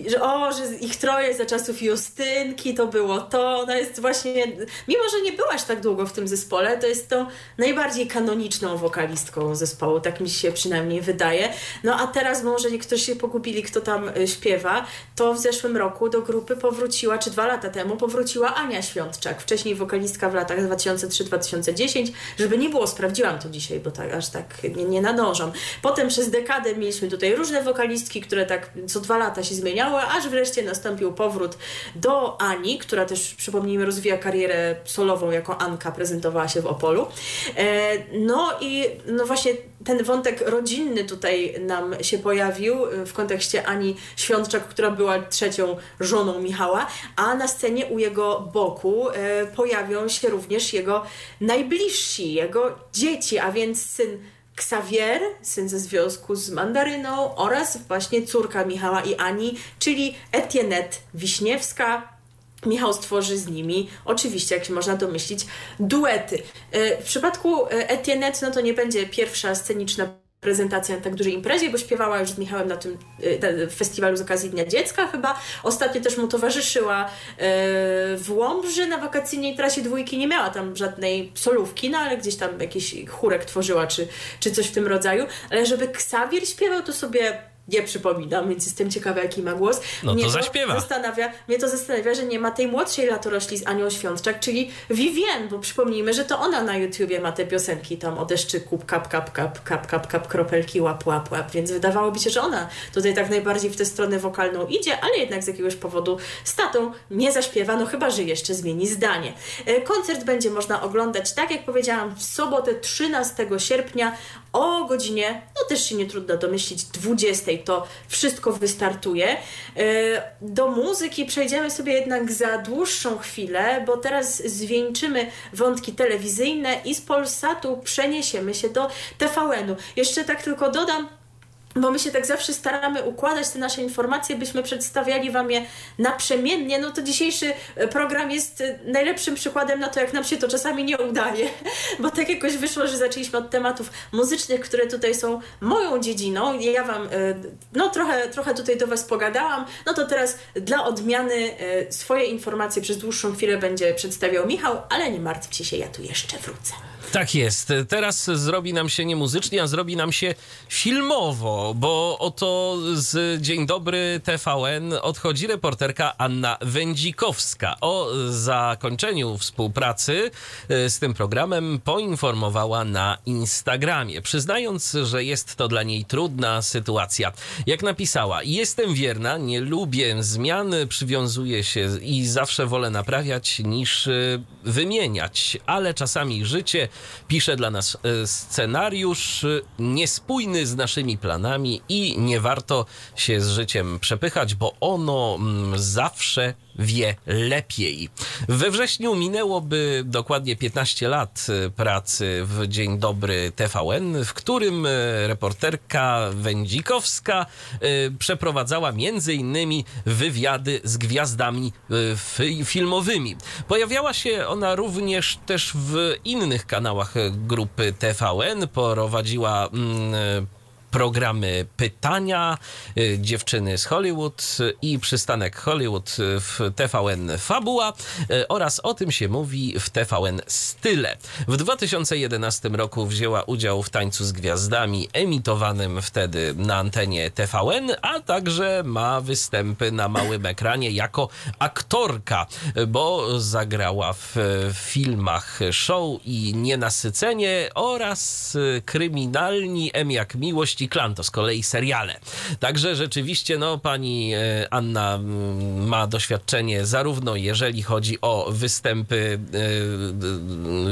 że o, że ich troje za czasów Justynki to było to. Ona jest właśnie, mimo że nie byłaś tak długo w tym zespole, to jest tą najbardziej kanoniczną wokalistką zespołu, tak mi się przynajmniej wydaje. No a teraz może niektórzy się pogubili, kto tam e, śpiewa, to w zeszłym roku do grupy powróciła, czy dwa lata temu powróciła Ania Świątczak, wcześniej wokalistka w latach 2003-2010, żeby nie było, sprawdziłam to dzisiaj, bo tak, aż tak nie, nie nadążam. Potem przez dekadę mieliśmy tutaj różne wokalistki, które tak co dwa lata się zmieniały, aż wreszcie nastąpił powrót do Ani, która też, przypomnijmy, rozwija karierę solową jako Anka, prezentowała się w Opolu. E, no i no właśnie ten wątek rodzinny tutaj nam się pojawił y, w kontekście Ani Świątczak, która była trzecią żoną Michała, a na scenie u jego boku e, pojawią się również jego najbliżsi, jego dzieci, a więc syn Xavier, syn ze związku z Mandaryną oraz właśnie córka Michała i Ani, czyli Etiennette Wiśniewska, Michał stworzy z nimi, oczywiście, jak się można domyślić, duety. E, W przypadku e, Etiennette, no to nie będzie pierwsza sceniczna prezentacja na tak dużej imprezie, bo śpiewała już z Michałem na tym e, festiwalu z okazji Dnia Dziecka chyba. Ostatnio też mu towarzyszyła w Łomży na wakacyjnej trasie dwójki. Nie miała tam żadnej solówki, no ale gdzieś tam jakiś chórek tworzyła, czy, czy coś w tym rodzaju. Ale żeby Ksawir śpiewał, to sobie nie przypominam, więc jestem ciekawa, jaki ma głos. No to Mnie zaśpiewa. Zastanawia, mnie to zastanawia, że nie ma tej młodszej latorośli z Anią Świątczak, czyli Vivien, bo przypomnijmy, że to ona na YouTubie ma te piosenki tam o deszczyku, kap, kap, kap, kap, kap, kap, kropelki, łap, łap, łap, więc wydawałoby się, że ona tutaj tak najbardziej w tę stronę wokalną idzie, ale jednak z jakiegoś powodu z tatą nie zaśpiewa, no chyba, że jeszcze zmieni zdanie. E, Koncert będzie można oglądać, tak jak powiedziałam, w sobotę 13 sierpnia o godzinie, no też się nie trudno domyślić, 20 to wszystko wystartuje. E, Do muzyki przejdziemy sobie jednak za dłuższą chwilę, bo teraz zwieńczymy wątki telewizyjne i z Polsatu przeniesiemy się do TVN-u. Jeszcze tak tylko dodam, bo my się tak zawsze staramy układać te nasze informacje, byśmy przedstawiali Wam je naprzemiennie, no to dzisiejszy e, program jest e, najlepszym przykładem na to, jak nam się to czasami nie udaje, [laughs] bo tak jakoś wyszło, że zaczęliśmy od tematów muzycznych, które tutaj są moją dziedziną. Ja Wam, e, no trochę, trochę tutaj do Was pogadałam, no to teraz dla odmiany swoje informacje przez dłuższą chwilę będzie przedstawiał Michał, ale nie martwcie się, ja tu jeszcze wrócę. Tak jest. Teraz zrobi nam się nie muzycznie, a zrobi nam się filmowo, bo oto z Dzień Dobry TVN odchodzi reporterka Anna Wędzikowska. O zakończeniu współpracy e, z tym programem poinformowała na Instagramie, przyznając, że jest to dla niej trudna sytuacja. Jak napisała, jestem wierna, nie lubię zmian, przywiązuję się i zawsze wolę naprawiać niż e, wymieniać, ale czasami życie pisze dla nas e, scenariusz e, niespójny z naszymi planami i nie warto się z życiem przepychać, bo ono mm, zawsze wie lepiej. We wrześniu minęłoby dokładnie 15 lat e, pracy w Dzień Dobry TVN, w którym reporterka Wędzikowska przeprowadzała między innymi wywiady z gwiazdami filmowymi. Pojawiała się ona również też w innych kanałach kanałach grupy TVN. Prowadziła mm, programy Pytania, y, Dziewczyny z Hollywood i Przystanek Hollywood w TVN Fabuła y, oraz o tym się mówi w TVN Style. W 2011 roku wzięła udział w Tańcu z Gwiazdami emitowanym wtedy na antenie TVN, a także ma występy na małym ekranie jako aktorka, bo zagrała w filmach Show i Nienasycenie oraz Kryminalni M jak Miłość i Klan, to z kolei seriale. Także rzeczywiście, no, pani e, Anna mm, ma doświadczenie zarówno jeżeli chodzi o występy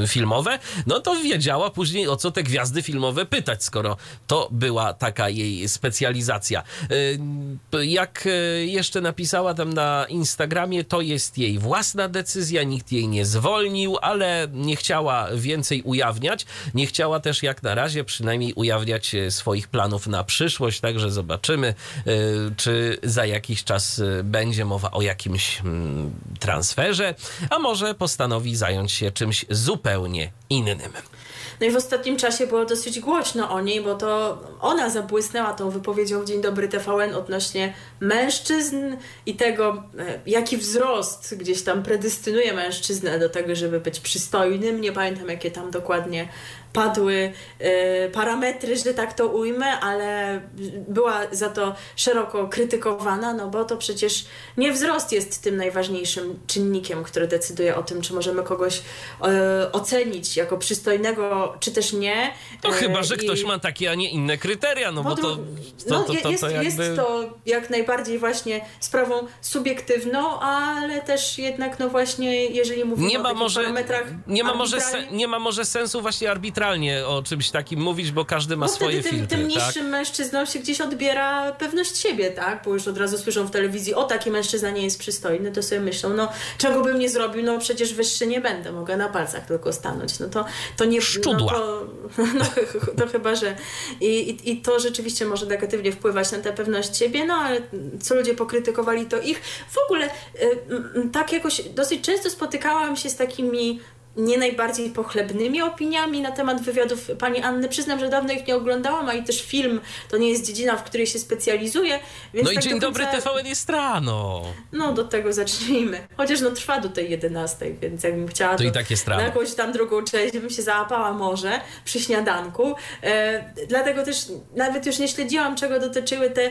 e, filmowe, no to wiedziała później o co te gwiazdy filmowe pytać, skoro to była taka jej specjalizacja. E, jak jeszcze napisała tam na Instagramie, to jest jej własna decyzja, nikt jej nie zwolnił, ale nie chciała więcej ujawniać. Nie chciała też jak na razie przynajmniej ujawniać swoich planów na przyszłość, także zobaczymy, y, czy za jakiś czas y, będzie mowa o jakimś mm, transferze, a może postanowi zająć się czymś zupełnie innym. No i w ostatnim czasie było dosyć głośno o niej, bo to ona zabłysnęła tą wypowiedzią w Dzień Dobry TVN odnośnie mężczyzn i tego, e, jaki wzrost gdzieś tam predystynuje mężczyznę do tego, żeby być przystojnym. Nie pamiętam, jakie tam dokładnie padły y, parametry, że tak to ujmę, ale była za to szeroko krytykowana, no bo to przecież nie wzrost jest tym najważniejszym czynnikiem, który decyduje o tym, czy możemy kogoś y, ocenić jako przystojnego, czy też nie. To y, chyba, że I... ktoś ma takie, a nie inne kryteria, no bo to, to, no, to, to, jest, to jakby... jest to jak najbardziej właśnie sprawą subiektywną, ale też jednak no właśnie, jeżeli mówimy nie ma o może, parametrach nie ma, może se, nie ma może sensu właśnie arbitralnie arbitralnie o czymś takim mówić, bo każdy ma bo swoje wtedy filtry. Tym, tym niższym tak? mężczyznom się gdzieś odbiera pewność siebie, tak? Bo już od razu słyszą w telewizji, o taki mężczyzna nie jest przystojny, to sobie myślą, no czego bym nie zrobił, no przecież wyższy nie będę, mogę na palcach tylko stanąć. No to, to nie... Szczudła. No to, [laughs] no, to chyba, że... I, i, I to rzeczywiście może negatywnie wpływać na tę pewność siebie, no ale co ludzie pokrytykowali, to ich. W ogóle y, tak jakoś dosyć często spotykałam się z takimi nie najbardziej pochlebnymi opiniami na temat wywiadów pani Anny. Przyznam, że dawno ich nie oglądałam, a i też film to nie jest dziedzina, w której się specjalizuję. no i tak Dzień Dobry TVN jest rano. No, do tego zacznijmy. Chociaż no trwa do tej 11, więc jakbym chciała to, to i tak jest rano. na jakąś tam drugą część, bym się załapała może przy śniadanku. E, dlatego też nawet już nie śledziłam, czego dotyczyły te e,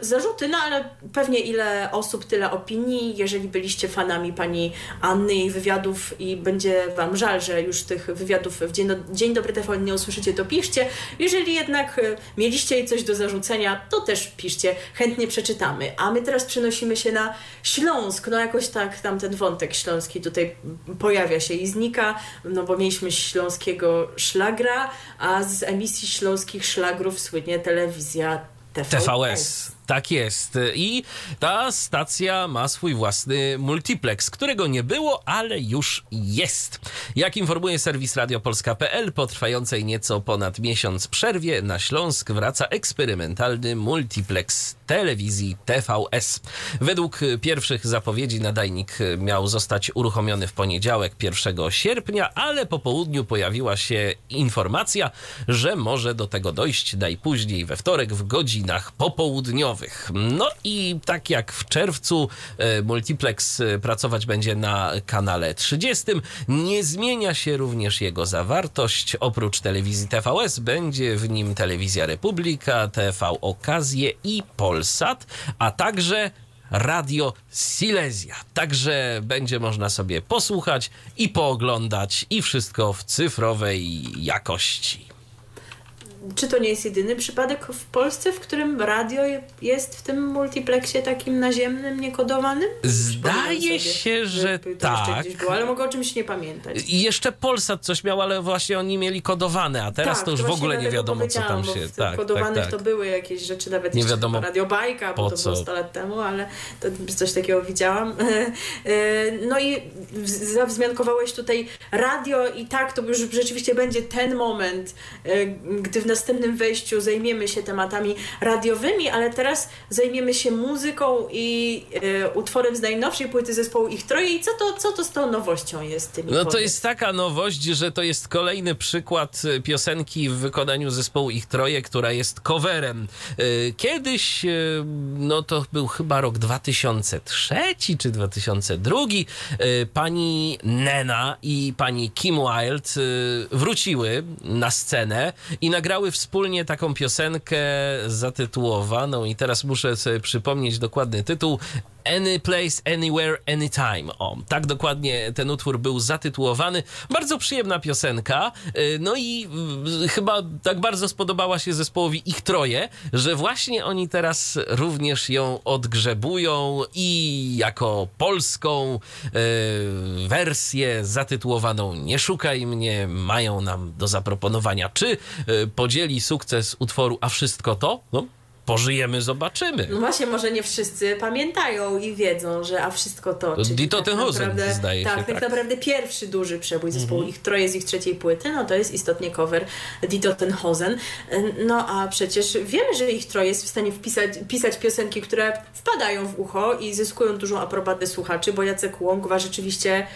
zarzuty, no ale pewnie ile osób, tyle opinii. Jeżeli byliście fanami pani Anny i wywiadów i będzie Wam żal, że już tych wywiadów w Dzień, Dzień Dobry TVN nie usłyszycie, to piszcie. Jeżeli jednak e, mieliście coś do zarzucenia, to też piszcie, chętnie przeczytamy. A my teraz przenosimy się na Śląsk. No jakoś tak tam ten wątek śląski tutaj pojawia się i znika, no bo mieliśmy śląskiego szlagra, a z emisji śląskich szlagrów słynie telewizja TVS. TVS. Tak jest. I ta stacja ma swój własny multiplex, którego nie było, ale już jest. Jak informuje serwis radiopolska.pl, po trwającej nieco ponad miesiąc przerwie na Śląsk wraca eksperymentalny multiplex telewizji TVS. Według pierwszych zapowiedzi nadajnik miał zostać uruchomiony w poniedziałek 1 sierpnia, ale po południu pojawiła się informacja, że może do tego dojść najpóźniej we wtorek w godzinach popołudniowych. No i tak jak w czerwcu e, multiplex e, pracować będzie na kanale 30, nie zmienia się również jego zawartość. Oprócz telewizji TVS będzie w nim telewizja Republika, TV Okazje i Polsat, a także Radio Silesia. Także będzie można sobie posłuchać i pooglądać i wszystko w cyfrowej jakości. Czy to nie jest jedyny przypadek w Polsce, w którym radio jest w tym multiplexie takim naziemnym, niekodowanym? Zdaje się, że tak. Było, ale mogę o czymś nie pamiętać. I jeszcze Polsat coś miał, ale właśnie oni mieli kodowane, a teraz Tak, to już w ogóle nie wiadomo, co tam się... W tak, kodowanych to były jakieś rzeczy, nawet Nie wiadomo chyba Radio Bajka, po bo to co. było 100 lat temu, ale to coś takiego widziałam. [laughs] E, No i zawzmiankowałeś tutaj radio i tak, to już rzeczywiście będzie ten moment, e, gdy w następnym wejściu zajmiemy się tematami radiowymi, ale teraz zajmiemy się muzyką i e, utworem z najnowszej płyty zespołu Ich Troje i co to, co to z tą nowością jest? Ty mi No to jest taka nowość, że to jest kolejny przykład e, piosenki w wykonaniu zespołu Ich Troje, która jest coverem. E, Kiedyś, no to był chyba rok 2003 czy 2002, e, pani Nena i pani Kim Wilde wróciły na scenę i nagrały wspólnie taką piosenkę zatytułowaną i teraz muszę sobie przypomnieć dokładny tytuł Any Place, Anywhere, Anytime. O, tak dokładnie ten utwór był zatytułowany. Bardzo przyjemna piosenka. y, No i y, chyba tak bardzo spodobała się zespołowi ich troje, że właśnie oni teraz również ją odgrzebują i jako polską y, wersję zatytułowaną Nie szukaj mnie mają nam do zaproponowania. Czy y, podzieli sukces utworu A wszystko to? No, pożyjemy, zobaczymy. No właśnie, może nie wszyscy pamiętają i wiedzą, że a wszystko to. To czyli Die tak naprawdę- zdaje tak, się, Tak, tak. Naprawdę pierwszy duży przebój zespołu ich troje z ich trzeciej płyty, no to jest istotnie cover Die Totenhosen. No a przecież wiemy, że ich troje jest w stanie wpisać, pisać piosenki, które wpadają w ucho i zyskują dużą aprobatę słuchaczy, bo Jacek Łągwa rzeczywiście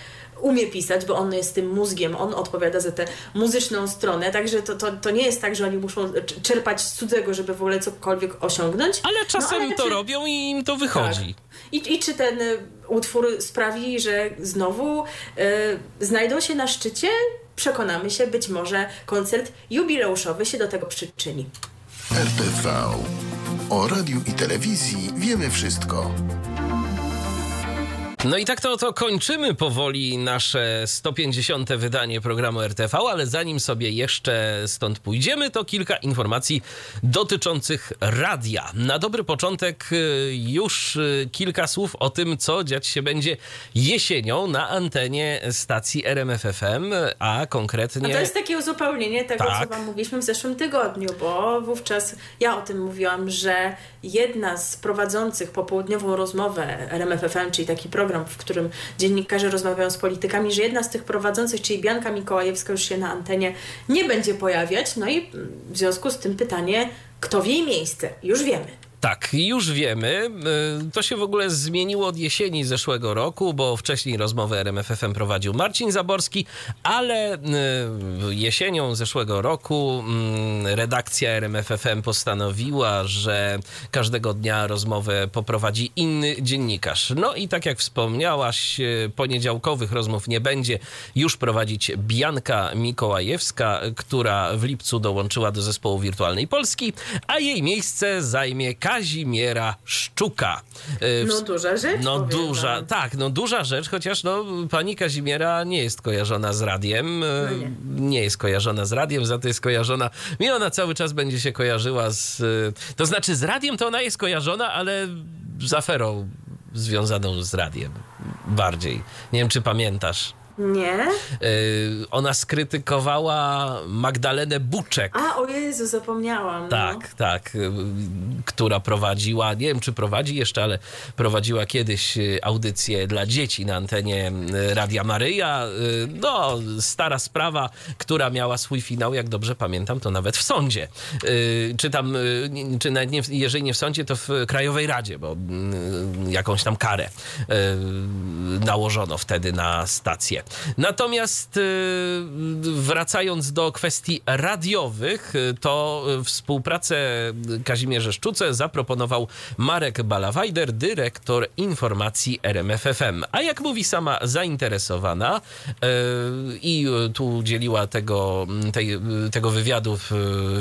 umie pisać, bo on jest tym mózgiem, on odpowiada za tę muzyczną stronę, także to, to, to nie jest tak, że oni muszą cz- czerpać z cudzego, żeby w ogóle cokolwiek osiągnąć. Ale czasem No, ale to czy- robią i im to wychodzi. I, I czy ten y, utwór sprawi, że znowu y, znajdą się na szczycie? Przekonamy się, być może koncert jubileuszowy się do tego przyczyni. RTV. O radiu i telewizji wiemy wszystko. No i tak to, to kończymy powoli nasze 150. wydanie programu RTV, ale zanim sobie jeszcze stąd pójdziemy, to kilka informacji dotyczących radia. Na dobry początek y, już y, kilka słów o tym, co dziać się będzie jesienią na antenie stacji RMFFM, a konkretnie... A to jest takie uzupełnienie tego, Tak. co Wam mówiliśmy w zeszłym tygodniu, bo wówczas ja o tym mówiłam, że jedna z prowadzących popołudniową rozmowę RMFFM, czyli taki program, w którym dziennikarze rozmawiają z politykami, że jedna z tych prowadzących, czyli Bianka Mikołajewska, już się na antenie nie będzie pojawiać. No i w związku z tym pytanie, kto w jej miejsce? Już wiemy. Tak, już wiemy. Y, To się w ogóle zmieniło od jesieni zeszłego roku, bo wcześniej rozmowę RMFFM prowadził Marcin Zaborski, ale y, jesienią zeszłego roku mm, redakcja RMFFM postanowiła, że każdego dnia rozmowę poprowadzi inny dziennikarz. No i tak jak wspomniałaś, y, poniedziałkowych rozmów nie będzie już prowadzić Bianka Mikołajewska, która w lipcu dołączyła do zespołu Wirtualnej Polski, a jej miejsce zajmie Kazimiera Szczuka. Y, No duża rzecz. no duża, wam. tak, no duża rzecz, chociaż no, pani Kazimiera nie jest kojarzona z radiem. e, No nie. jest kojarzona z radiem, za to jest kojarzona. Mi ona cały czas będzie się kojarzyła z. e, To znaczy z radiem to ona jest kojarzona, ale z aferą związaną z radiem. Bardziej. Nie wiem, czy pamiętasz. Nie? Y, Ona skrytykowała Magdalenę Buczek. A, o Jezu, zapomniałam. No. Tak, tak, y, która prowadziła, nie wiem czy prowadzi jeszcze, ale prowadziła kiedyś y, audycję dla dzieci na antenie Radia Maryja. Y, No, stara sprawa, która miała swój finał, jak dobrze pamiętam, to nawet w sądzie. Czy tam, czy nawet nie, jeżeli nie w sądzie, to w Krajowej Radzie, bo jakąś tam karę nałożono wtedy na stację. Natomiast y, wracając do kwestii radiowych, y, to współpracę Kazimierze Szczuce zaproponował Marek Balawajder, dyrektor informacji RMFFM. A jak mówi sama zainteresowana y, i tu udzieliła tego, tej, tego wywiadu w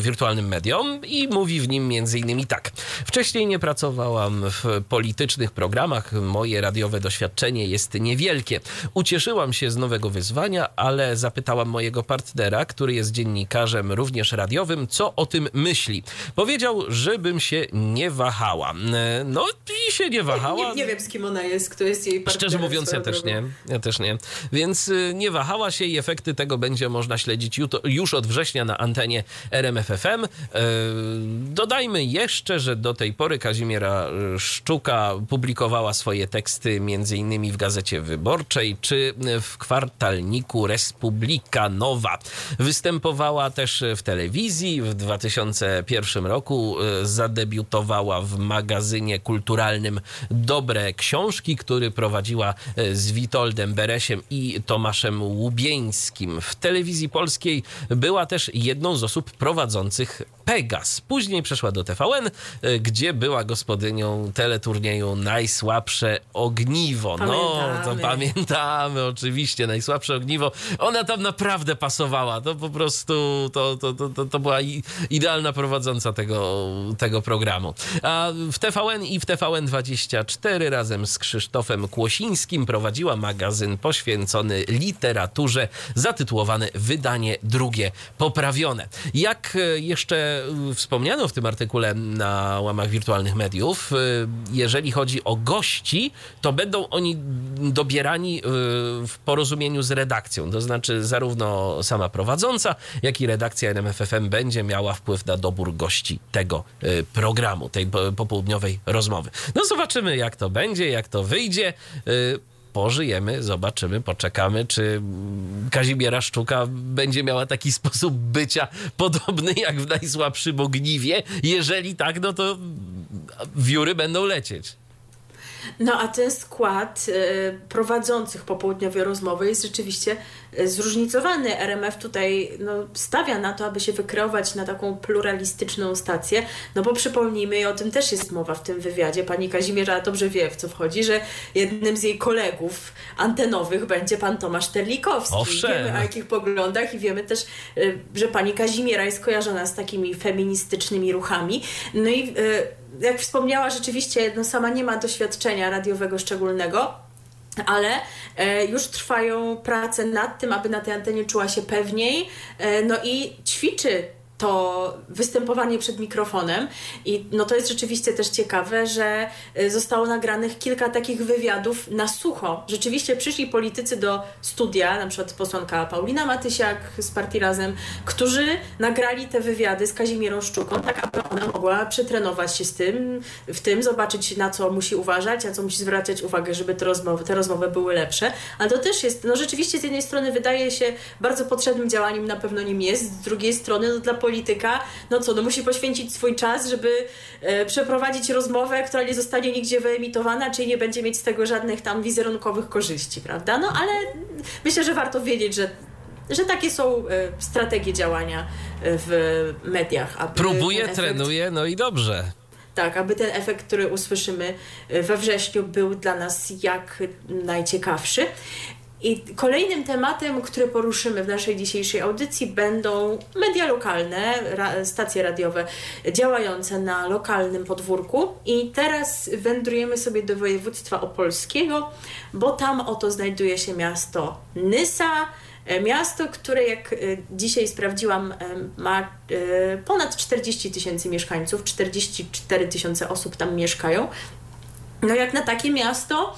wirtualnym medium i mówi w nim innymi tak. Wcześniej nie pracowałam w politycznych programach, moje radiowe doświadczenie jest niewielkie. Ucieszyłam się z nowego wyzwania, ale zapytałam mojego partnera, który jest dziennikarzem również radiowym, co o tym myśli. Powiedział, żebym się nie wahała. No i się nie wahała. Nie, nie wiem, z kim ona jest, kto jest jej partnerem. Szczerze mówiąc, ja też nie. Ja też nie. Więc y, nie wahała się i efekty tego będzie można śledzić już od września na antenie RMFFM. Y, Dodajmy jeszcze, że do tej pory Kazimiera y, Szczuka publikowała swoje teksty między innymi w Gazecie Wyborczej czy w kwartalniku Republika Nowa. Występowała też w telewizji. W 2001 roku y, zadebiutowała w magazynie kulturalnym Dobre Książki, który prowadziła y, z Witoldem Beresiem i Tomaszem Łubieńskim. W telewizji polskiej była też jedną z osób prowadzących Pegas. Później przeszła do TVN, y, gdzie była gospodynią teleturnieju Najsłabsze Ogniwo. No, to Pamiętamy. pamiętamy oczywiście, Najsłabsze Ogniwo. Ona tam naprawdę pasowała. To po prostu, to, to, to, to, była idealna prowadząca tego, tego programu. A w TVN i w TVN24 razem z Krzysztofem Kłosińskim prowadziła magazyn poświęcony literaturze zatytułowany Wydanie drugie poprawione. Jak e, jeszcze e, wspomniano w tym artykule na łamach wirtualnych mediów, e, jeżeli chodzi o gości, to będą oni dobierani w porozumieniu z redakcją. To znaczy zarówno sama prowadząca, jak i redakcja NMFFM będzie miała wpływ na dobór gości tego e, programu, tej po- popołudniowej rozmowy. No zobaczymy jak to będzie, jak to wyjdzie. E, Pożyjemy, zobaczymy, poczekamy, czy mm, Kazimiera Szczuka będzie miała taki [laughs] sposób bycia podobny jak w najsłabszym ogniwie. Jeżeli tak, no to wióry będą lecieć. No a ten skład e, prowadzących popołudniowe rozmowy jest rzeczywiście zróżnicowany. RMF tutaj no, stawia na to, aby się wykreować na taką pluralistyczną stację, no bo przypomnijmy, i o tym też jest mowa w tym wywiadzie, pani Kazimierza dobrze wie w co wchodzi, że jednym z jej kolegów antenowych będzie pan Tomasz Terlikowski. Owszem. Wiemy o jakich poglądach i wiemy też, e, że pani Kazimiera jest kojarzona z takimi feministycznymi ruchami. No i e, jak wspomniała, rzeczywiście no, sama nie ma doświadczenia radiowego szczególnego, ale e, już trwają prace nad tym, aby na tej antenie czuła się pewniej, e, no i ćwiczy to występowanie przed mikrofonem i no to jest rzeczywiście też ciekawe, że e, zostało nagranych kilka takich wywiadów na sucho. Rzeczywiście przyszli politycy do studia, na przykład posłanka Paulina Matysiak z Partii Razem, którzy nagrali te wywiady z Kazimierą Szczuką, tak aby ona mogła przetrenować się z tym, w tym, zobaczyć na co musi uważać, na co musi zwracać uwagę, żeby te rozmowy, te rozmowy były lepsze. Ale to też jest, no rzeczywiście z jednej strony wydaje się bardzo potrzebnym działaniem, na pewno nim jest, z drugiej strony no, dla polityka, no co, no musi poświęcić swój czas, żeby e, przeprowadzić rozmowę, która nie zostanie nigdzie wyemitowana, czyli nie będzie mieć z tego żadnych tam wizerunkowych korzyści, prawda? No ale myślę, że warto wiedzieć, że że takie są e, strategie działania e, w mediach. Aby Próbuje, efekt- trenuje, no i dobrze. tak, aby ten efekt, który usłyszymy e, we wrześniu, był dla nas jak najciekawszy. I kolejnym tematem, który poruszymy w naszej dzisiejszej audycji, będą media lokalne, ra, stacje radiowe działające na lokalnym podwórku. I teraz wędrujemy sobie do województwa opolskiego, bo tam oto znajduje się miasto Nysa. E, Miasto, które jak e, dzisiaj sprawdziłam, e, ma ponad 40 tysięcy mieszkańców, 44 tysiące osób tam mieszkają. No jak na takie miasto,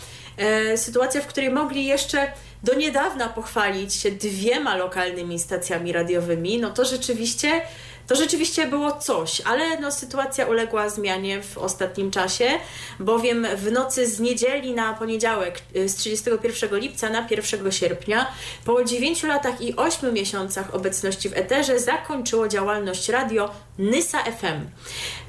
sytuacja, w której mogli jeszcze do niedawna pochwalić się dwiema lokalnymi stacjami radiowymi, no to rzeczywiście to rzeczywiście było coś, ale no, sytuacja uległa zmianie w ostatnim czasie, bowiem w nocy z niedzieli na poniedziałek, y, z 31 lipca na 1 sierpnia, po 9 latach i 8 miesiącach obecności w eterze, zakończyło działalność radio Nysa FM.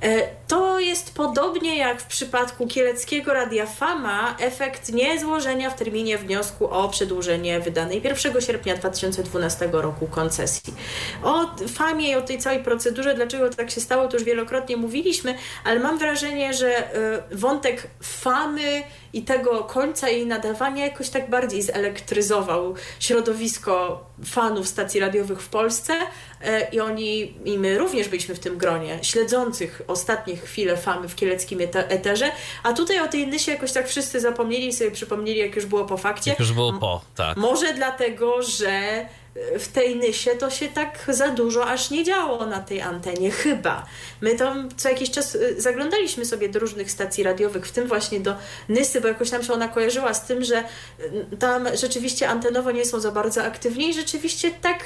E, to jest podobnie jak w przypadku kieleckiego Radia Fama efekt niezłożenia w terminie wniosku o przedłużenie wydanej 1 sierpnia 2012 roku koncesji. O Famie i o tej całej procedurze, dlaczego tak się stało, to już wielokrotnie mówiliśmy, ale mam wrażenie, że e, wątek Famy i tego końca jej nadawania jakoś tak bardziej zelektryzował środowisko fanów stacji radiowych w Polsce e, i oni, i my również byliśmy w tym gronie, śledzących ostatnie chwile famy w kieleckim eterze, a tutaj o tej Nysie jakoś tak wszyscy zapomnieli i sobie przypomnieli, jak już było po fakcie. Jak już było po, tak. Może dlatego, że w tej Nysie to się tak za dużo aż nie działo na tej antenie, chyba. My tam co jakiś czas y, zaglądaliśmy sobie do różnych stacji radiowych, w tym właśnie do Nysy, bo jakoś nam się ona kojarzyła z tym, że y, tam rzeczywiście antenowo nie są za bardzo aktywni i rzeczywiście tak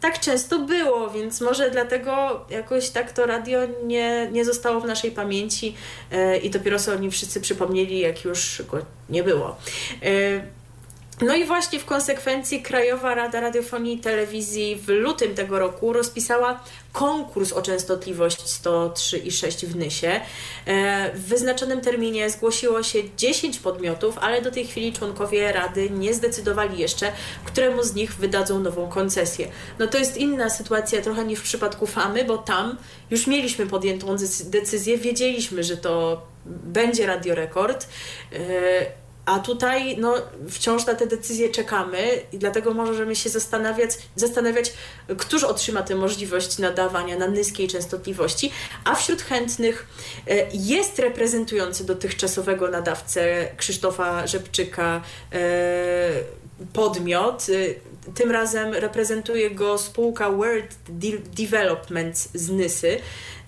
tak często było, więc może dlatego jakoś tak to radio nie, nie zostało w naszej pamięci yy, i dopiero sobie oni wszyscy przypomnieli, jak już go nie było. No i właśnie w konsekwencji Krajowa Rada Radiofonii i Telewizji w lutym tego roku rozpisała konkurs o częstotliwość 103,6 w Nysie. E, w wyznaczonym terminie zgłosiło się 10 podmiotów, ale do tej chwili członkowie Rady nie zdecydowali jeszcze, któremu z nich wydadzą nową koncesję. No to jest inna sytuacja trochę niż w przypadku Famy, bo tam już mieliśmy podjętą decyzję, wiedzieliśmy, że to będzie radiorekord. A tutaj no, wciąż na te decyzje czekamy i dlatego możemy się zastanawiać, zastanawiać, któż otrzyma tę możliwość nadawania na niskiej częstotliwości, a wśród chętnych e, jest reprezentujący dotychczasowego nadawcę Krzysztofa Rzepczyka e, podmiot. E, tym razem reprezentuje go spółka World Development z Nysy,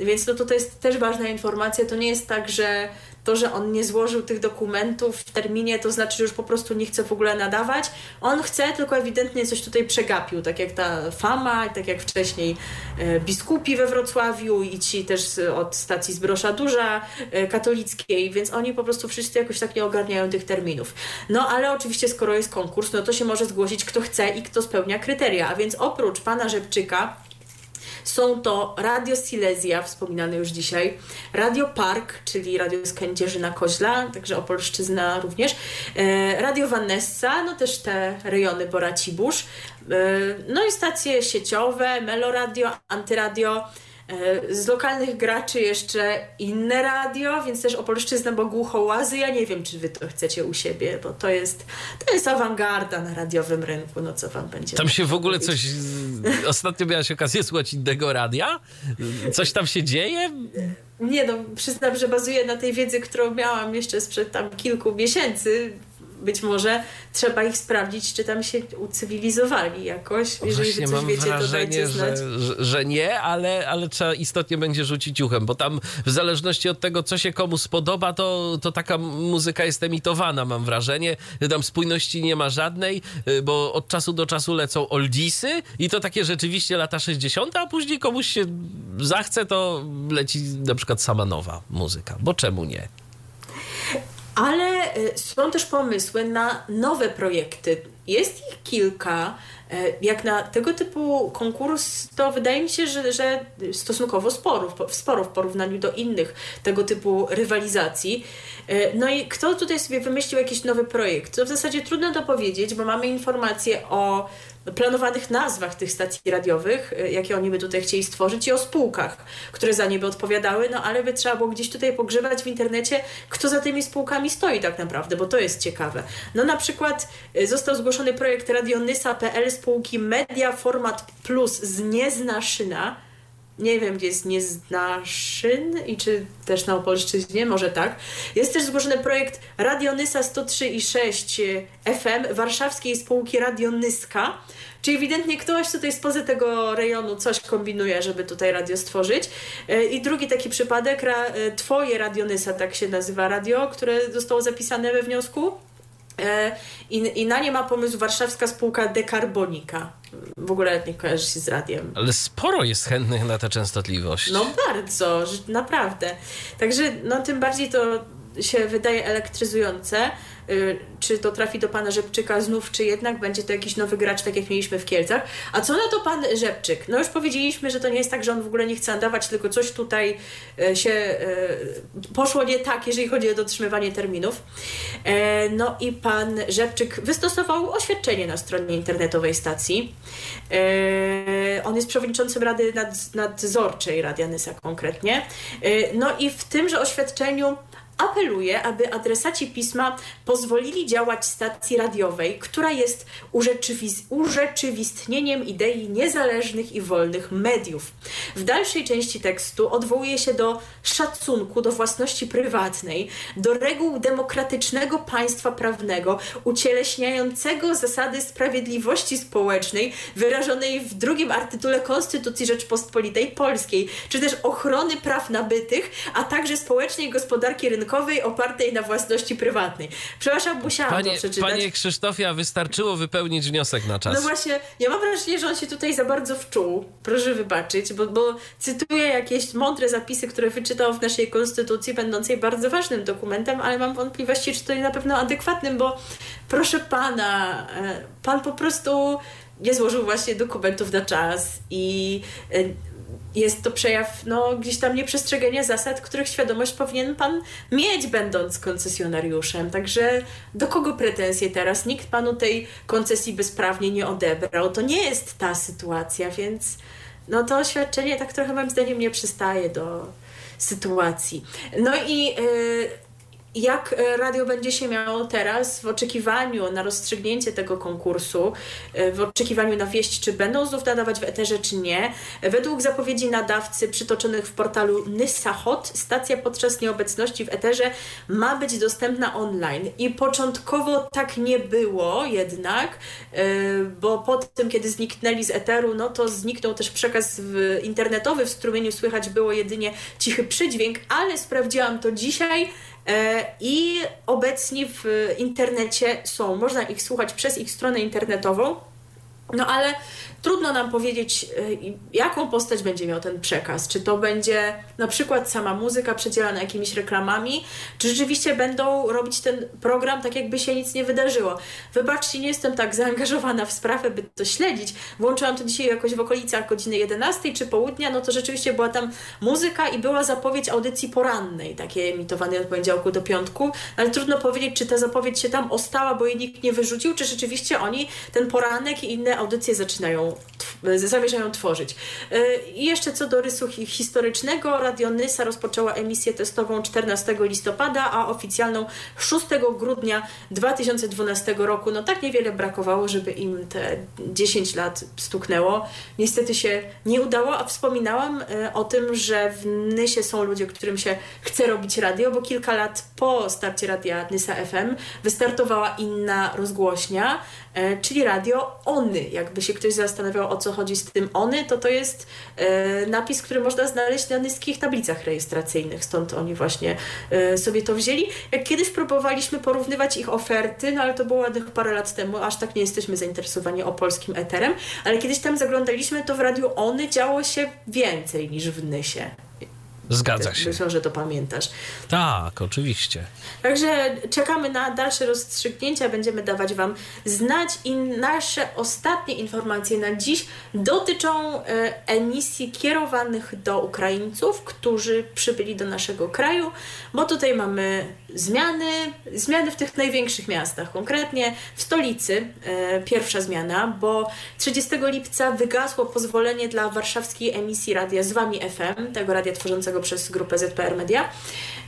więc no to, to jest też ważna informacja. To nie jest tak, że to, że on nie złożył tych dokumentów w terminie, to znaczy, że już po prostu nie chce w ogóle nadawać. On chce, tylko ewidentnie coś tutaj przegapił, tak jak ta fama, tak jak wcześniej e, biskupi we Wrocławiu i ci też od stacji Zbrosza Duża e, katolickiej, więc oni po prostu wszyscy jakoś tak nie ogarniają tych terminów. No ale oczywiście, skoro jest konkurs, no to się może zgłosić kto chce i kto spełnia kryteria, a więc oprócz pana Rzepczyka, są to Radio Silesia, wspominane już dzisiaj, Radio Park, czyli Radio z Kędzierzyna Koźla, także Opolszczyzna również, e, Radio Vanessa, no też te rejony Boracibórz, e, no i stacje sieciowe, Meloradio, Antyradio, z lokalnych graczy jeszcze inne radio, więc też Opolszczyzna, bo głuchołazy. Ja nie wiem, czy wy to chcecie u siebie, bo to jest, to jest awangarda na radiowym rynku. No co wam będzie? Tam się w ogóle coś... Ostatnio miałaś okazję słuchać innego radia? Coś tam się dzieje? Nie no, przyznam, że bazuje na tej wiedzy, którą miałam jeszcze sprzed tam kilku miesięcy być może trzeba ich sprawdzić, czy tam się ucywilizowali jakoś. Jeżeli Właśnie coś wiecie, wrażenie, że, że, że, nie, ale, ale trzeba istotnie będzie rzucić uchem, bo tam w zależności od tego, co się komu spodoba, to, to taka muzyka jest emitowana, mam wrażenie. Tam spójności nie ma żadnej, y, bo od czasu do czasu lecą oldisy i to takie rzeczywiście lata 60., a później komuś się zachce, to leci na przykład sama nowa muzyka, bo czemu nie? Ale y, są też pomysły na nowe projekty. Jest ich kilka. E, jak na tego typu konkurs, to wydaje mi się, że, że stosunkowo sporo, sporo w porównaniu do innych tego typu rywalizacji. E, no i kto tutaj sobie wymyślił jakiś nowy projekt? To w zasadzie trudno to powiedzieć, bo mamy informacje o planowanych nazwach tych stacji radiowych, e, jakie oni by tutaj chcieli stworzyć i o spółkach, które za nie by odpowiadały, no ale by trzeba było gdzieś tutaj pogrzebać w internecie, kto za tymi spółkami stoi tak naprawdę, bo to jest ciekawe. No na przykład został zgłoszony projekt radionysa.pl spółki Media Format Plus z Nieznaszyna. Nie wiem, gdzie jest Nieznaszyn i czy też na Opolszczyźnie, może tak. Jest też zgłoszony projekt Radionysa 103,6 FM warszawskiej spółki Radionyska. Czyli ewidentnie ktoś tutaj spoza tego rejonu coś kombinuje, żeby tutaj radio stworzyć. E, I drugi taki przypadek, e, Twoje Radionysa, tak się nazywa radio, które zostało zapisane we wniosku E, I, I na nie ma pomysł warszawska spółka Dekarbonika. W ogóle nie kojarzy się z radiem. Ale sporo jest chętnych na tę częstotliwość. No bardzo, naprawdę. Także no tym bardziej to się wydaje elektryzujące, y, czy to trafi do pana Rzepczyka znów, czy jednak będzie to jakiś nowy gracz, tak jak mieliśmy w Kielcach. A co na to pan Rzepczyk? No już powiedzieliśmy, że to nie jest tak, że on w ogóle nie chce nadawać, tylko coś tutaj y, się y, poszło nie tak, jeżeli chodzi o dotrzymywanie terminów. E, No i pan Rzepczyk wystosował oświadczenie na stronie internetowej stacji. E, On jest przewodniczącym Rady Nadz- Nadzorczej Radia Nysa konkretnie. E, No i w tymże oświadczeniu apeluje, aby adresaci pisma pozwolili działać stacji radiowej, która jest urzeczywiz- urzeczywistnieniem idei niezależnych i wolnych mediów. W dalszej części tekstu odwołuje się do szacunku do własności prywatnej, do reguł demokratycznego państwa prawnego, ucieleśniającego zasady sprawiedliwości społecznej wyrażonej w drugim artytule Konstytucji Rzeczpospolitej Polskiej, czy też ochrony praw nabytych, a także społecznej gospodarki rynkowej opartej na własności prywatnej. Przepraszam, musiałam Panie, to przeczytać. panie Krzysztofie, a wystarczyło wypełnić wniosek na czas. No właśnie, ja mam wrażenie, że on się tutaj za bardzo wczuł. Proszę wybaczyć, bo, bo cytuję jakieś mądre zapisy, które wyczytał w naszej konstytucji, będącej bardzo ważnym dokumentem, ale mam wątpliwości, czy to jest na pewno adekwatnym, bo proszę pana, e, pan po prostu nie złożył właśnie dokumentów na czas i e, jest to przejaw no, gdzieś tam nieprzestrzegania zasad, których świadomość powinien pan mieć, będąc koncesjonariuszem. Także do kogo pretensje teraz? Nikt panu tej koncesji bezprawnie nie odebrał. To nie jest ta sytuacja, więc no to oświadczenie tak trochę moim zdaniem nie przystaje do sytuacji. No i yy, jak e, radio będzie się miało teraz w oczekiwaniu na rozstrzygnięcie tego konkursu, e, w oczekiwaniu na wieść, czy będą znów nadawać w eterze, czy nie. Według zapowiedzi nadawcy przytoczonych w portalu Nysahot, stacja podczas nieobecności w eterze ma być dostępna online. I początkowo tak nie było jednak, e, bo po tym, kiedy zniknęli z eteru, no to zniknął też przekaz internetowy, w strumieniu słychać było jedynie cichy przydźwięk, ale sprawdziłam to dzisiaj. E, I obecnie w internecie są, można ich słuchać przez ich stronę internetową. No ale trudno nam powiedzieć, y, jaką postać będzie miał ten przekaz. Czy to będzie na przykład sama muzyka przedzielana jakimiś reklamami, czy rzeczywiście będą robić ten program tak, jakby się nic nie wydarzyło. Wybaczcie, nie jestem tak zaangażowana w sprawę, by to śledzić. Włączyłam to dzisiaj jakoś w okolicach godziny 11 czy południa, no to rzeczywiście była tam muzyka i była zapowiedź audycji porannej, takiej emitowanej od poniedziałku do piątku, ale trudno powiedzieć, czy ta zapowiedź się tam ostała, bo jej nikt nie wyrzucił, czy rzeczywiście oni ten poranek i inne audycje zaczynają, zamierzają tworzyć. Yy, I jeszcze co do rysu hi- historycznego, Radio Nysa rozpoczęła emisję testową 14 listopada, a oficjalną 6 grudnia 2012 roku. No tak niewiele brakowało, żeby im te 10 lat stuknęło. Niestety się nie udało, a wspominałam e, o tym, że w Nysie są ludzie, którym się chce robić radio, bo kilka lat po starcie radia Nysa FM wystartowała inna rozgłośnia, e, czyli radio Ony. Jakby się ktoś zastanawiał, o co chodzi z tym Ony, to to jest e, napis, który można znaleźć na nyskich tablicach rejestracyjnych, stąd oni właśnie e, sobie to wzięli. Jak kiedyś próbowaliśmy porównywać ich oferty, no ale to było ładnych parę lat temu, aż tak nie jesteśmy zainteresowani opolskim eterem, ale kiedyś tam zaglądaliśmy, to w radiu Ony działo się więcej niż w Nysie. Zgadza się. Myślę, że to pamiętasz. Tak, oczywiście. Także czekamy na dalsze rozstrzygnięcia, będziemy dawać Wam znać i nasze ostatnie informacje na dziś dotyczą e, emisji kierowanych do Ukraińców, którzy przybyli do naszego kraju, bo tutaj mamy zmiany, zmiany w tych największych miastach, konkretnie w stolicy e, pierwsza zmiana, bo 30 lipca wygasło pozwolenie dla warszawskiej emisji radia z Wami FM, tego radia tworzącego przez grupę ZPR Media.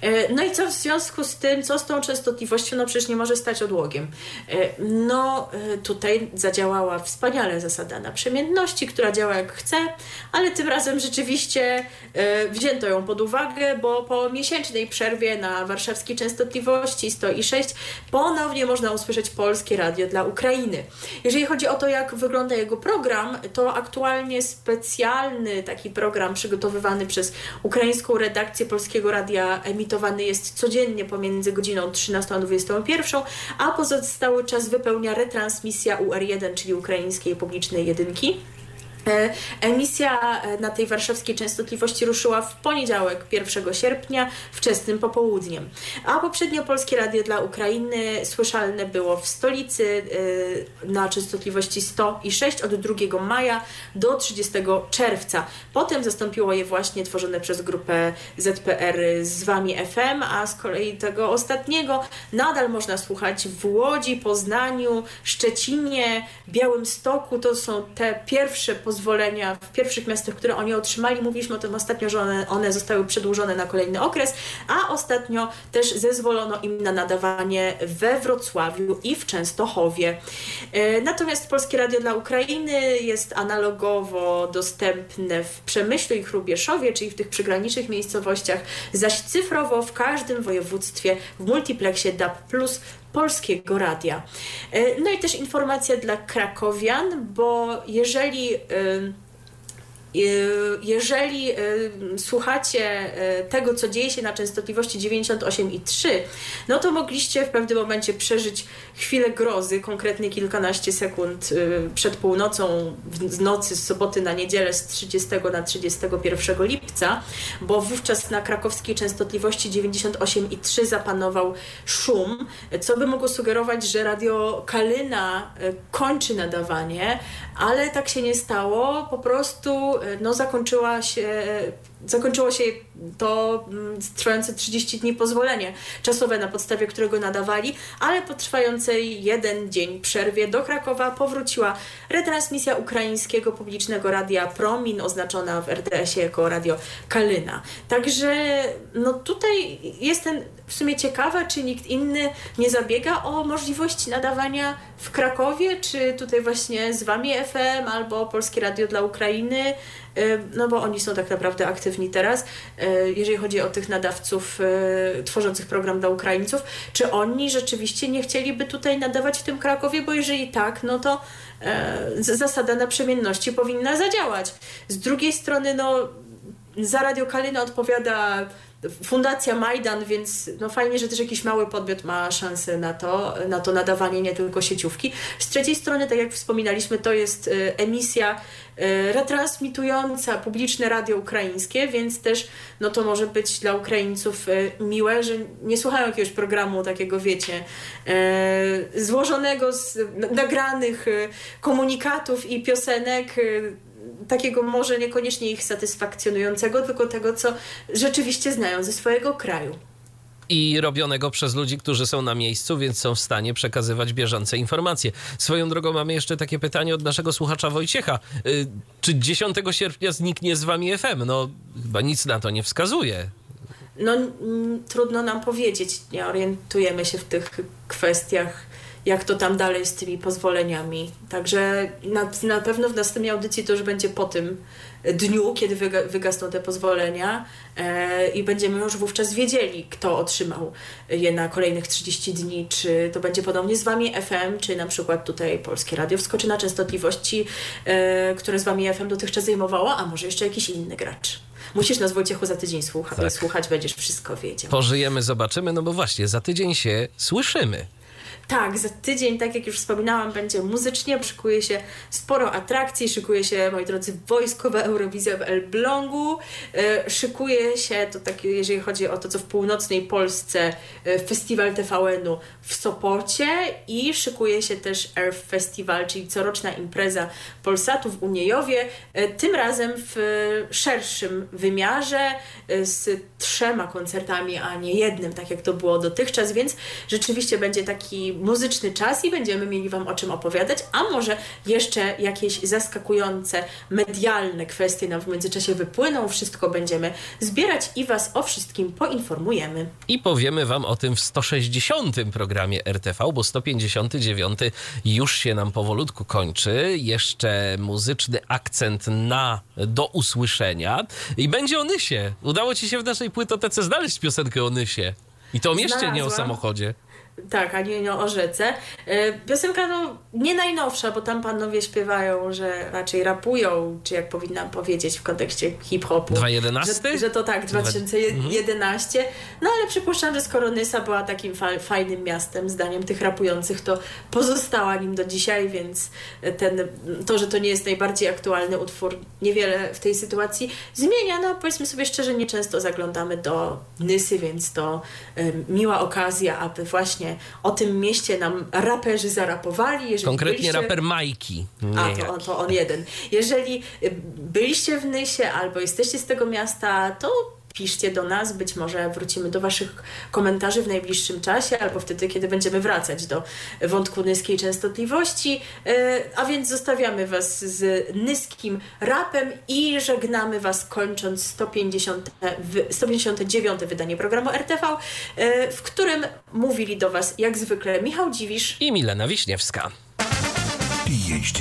E, No i co w związku z tym, co z tą częstotliwością, no przecież nie może stać odłogiem. E, No e, tutaj zadziałała wspaniale zasada naprzemienności, która działa jak chce, ale tym razem rzeczywiście wzięto ją pod uwagę, bo po miesięcznej przerwie na warszawskiej częstotliwości 106 ponownie można usłyszeć polskie radio dla Ukrainy. Jeżeli chodzi o to, jak wygląda jego program, to aktualnie specjalny taki program przygotowywany przez ukraińską ukraińską redakcję Polskiego Radia emitowany jest codziennie pomiędzy godziną 13 a 21, a pozostały czas wypełnia retransmisja UR1, czyli Ukraińskiej Publicznej Jedynki. E, emisja e, na tej warszawskiej częstotliwości ruszyła w poniedziałek 1 sierpnia wczesnym popołudniem, a poprzednio Polskie Radio dla Ukrainy słyszalne było w stolicy e, na częstotliwości 106 od 2 maja do 30 czerwca. Potem zastąpiło je właśnie tworzone przez grupę ZPR z Wami FM, a z kolei tego ostatniego nadal można słuchać w Łodzi, Poznaniu, Szczecinie, Białymstoku. To są te pierwsze pozwolenia w pierwszych miastach, które oni otrzymali. Mówiliśmy o tym ostatnio, że one, one zostały przedłużone na kolejny okres, a ostatnio też zezwolono im na nadawanie we Wrocławiu i w Częstochowie. E, natomiast Polskie Radio dla Ukrainy jest analogowo dostępne w Przemyślu i Chrubieszowie, czyli w tych przygranicznych miejscowościach, zaś cyfrowo w każdym województwie w multiplexie DAB+, Polskiego Radia. E, no i też informacja dla krakowian, bo jeżeli jeżeli słuchacie tego, co dzieje się na częstotliwości 98,3, no to mogliście w pewnym momencie przeżyć chwilę grozy, konkretnie kilkanaście sekund przed północą, z nocy z soboty na niedzielę z 30 na 31 lipca, bo wówczas na krakowskiej częstotliwości 98,3 zapanował szum, co by mogło sugerować, że radio Kalyna kończy nadawanie, ale tak się nie stało. Po prostu no, zakończyła się, zakończyło się to mm, trwające 30 dni pozwolenie czasowe, na podstawie którego nadawali, ale po trwającej jeden dzień przerwie do Krakowa powróciła retransmisja ukraińskiego publicznego radia Promin, oznaczona w RDS-ie jako radio Kalyna. Także no tutaj jestem w sumie ciekawa, czy nikt inny nie zabiega o możliwości nadawania w Krakowie, czy tutaj właśnie z Wami FM albo Polskie Radio dla Ukrainy, no bo oni są tak naprawdę aktywni teraz, jeżeli chodzi o tych nadawców tworzących program dla Ukraińców, czy oni rzeczywiście nie chcieliby tutaj nadawać w tym Krakowie, bo jeżeli tak, no to zasada naprzemienności powinna zadziałać. Z drugiej strony, no za Radio Kalina odpowiada Fundacja Majdan, więc no fajnie, że też jakiś mały podmiot ma szansę na to, na to nadawanie, nie tylko sieciówki. Z trzeciej strony, tak jak wspominaliśmy, to jest e, emisja e, retransmitująca publiczne radio ukraińskie, więc też no to może być dla Ukraińców e, miłe, że nie słuchają jakiegoś programu takiego, wiecie, złożonego z nagranych komunikatów i piosenek takiego może niekoniecznie ich satysfakcjonującego, tylko tego, co rzeczywiście znają ze swojego kraju. I robionego przez ludzi, którzy są na miejscu, więc są w stanie przekazywać bieżące informacje. Swoją drogą mamy jeszcze takie pytanie od naszego słuchacza Wojciecha. Y, czy 10 sierpnia zniknie z wami FM? No, chyba nic na to nie wskazuje. No, trudno nam powiedzieć. Nie orientujemy się w tych kwestiach jak to tam dalej z tymi pozwoleniami. Także na, na pewno w następnej audycji to już będzie po tym dniu, kiedy wyga, wygasną te pozwolenia e, i będziemy już wówczas wiedzieli, kto otrzymał je na kolejnych 30 dni, czy to będzie podobnie z Wami FM, czy na przykład tutaj Polskie Radio wskoczy na częstotliwości, e, które z Wami FM dotychczas zajmowało, a może jeszcze jakiś inny gracz. Musisz nas Wojciechu za tydzień słucha tak. słuchać, będziesz wszystko wiedział. Pożyjemy, zobaczymy, no bo właśnie za tydzień się słyszymy. Tak, za tydzień, tak jak już wspominałam, będzie muzycznie, szykuje się sporo atrakcji, szykuje się, moi drodzy, wojskowa Eurowizja w Elblągu, e, szykuje się, to tak, jeżeli chodzi o to, co w północnej Polsce, e, festiwal TVN-u w Sopocie i szykuje się też Earth Festival, czyli coroczna impreza Polsatu w Uniejowie, e, tym razem w szerszym wymiarze, z trzema koncertami, a nie jednym, tak jak to było dotychczas, więc rzeczywiście będzie taki muzyczny czas i będziemy mieli Wam o czym opowiadać, a może jeszcze jakieś zaskakujące medialne kwestie nam w międzyczasie wypłyną. Wszystko będziemy zbierać i Was o wszystkim poinformujemy. I powiemy Wam o tym w 160. programie RTV, bo 159 już się nam powolutku kończy. Jeszcze muzyczny akcent na do usłyszenia i będzie o Nysie. Udało Ci się w naszej płytotece znaleźć piosenkę o Nysie. I to mieście, nie o samochodzie. Tak, ani o rzece. E, Piosenka no, nie najnowsza, bo tam panowie śpiewają, że raczej rapują, czy jak powinnam powiedzieć w kontekście hip-hopu. 2011? Że, że to tak, 2011. No ale przypuszczam, że skoro Nysa była takim fa- fajnym miastem, zdaniem tych rapujących, to pozostała nim do dzisiaj, więc ten, to, że to nie jest najbardziej aktualny utwór, niewiele w tej sytuacji zmienia. No powiedzmy sobie szczerze, nieczęsto zaglądamy do Nysy, więc to em, miła okazja, aby właśnie o tym mieście nam raperzy zarapowali. Jeżeli Konkretnie byliście... raper Majki. A, to on, to on jeden. Jeżeli byliście w Nysie albo jesteście z tego miasta, to piszcie do nas, być może wrócimy do Waszych komentarzy w najbliższym czasie, albo wtedy, kiedy będziemy wracać do wątku nyskiej częstotliwości. Y, A więc zostawiamy Was z nyskim rapem i żegnamy Was kończąc 150, wy- 159 wydanie programu RTV, y, w którym mówili do Was jak zwykle Michał Dziwisz I Milena Wiśniewska. PhD.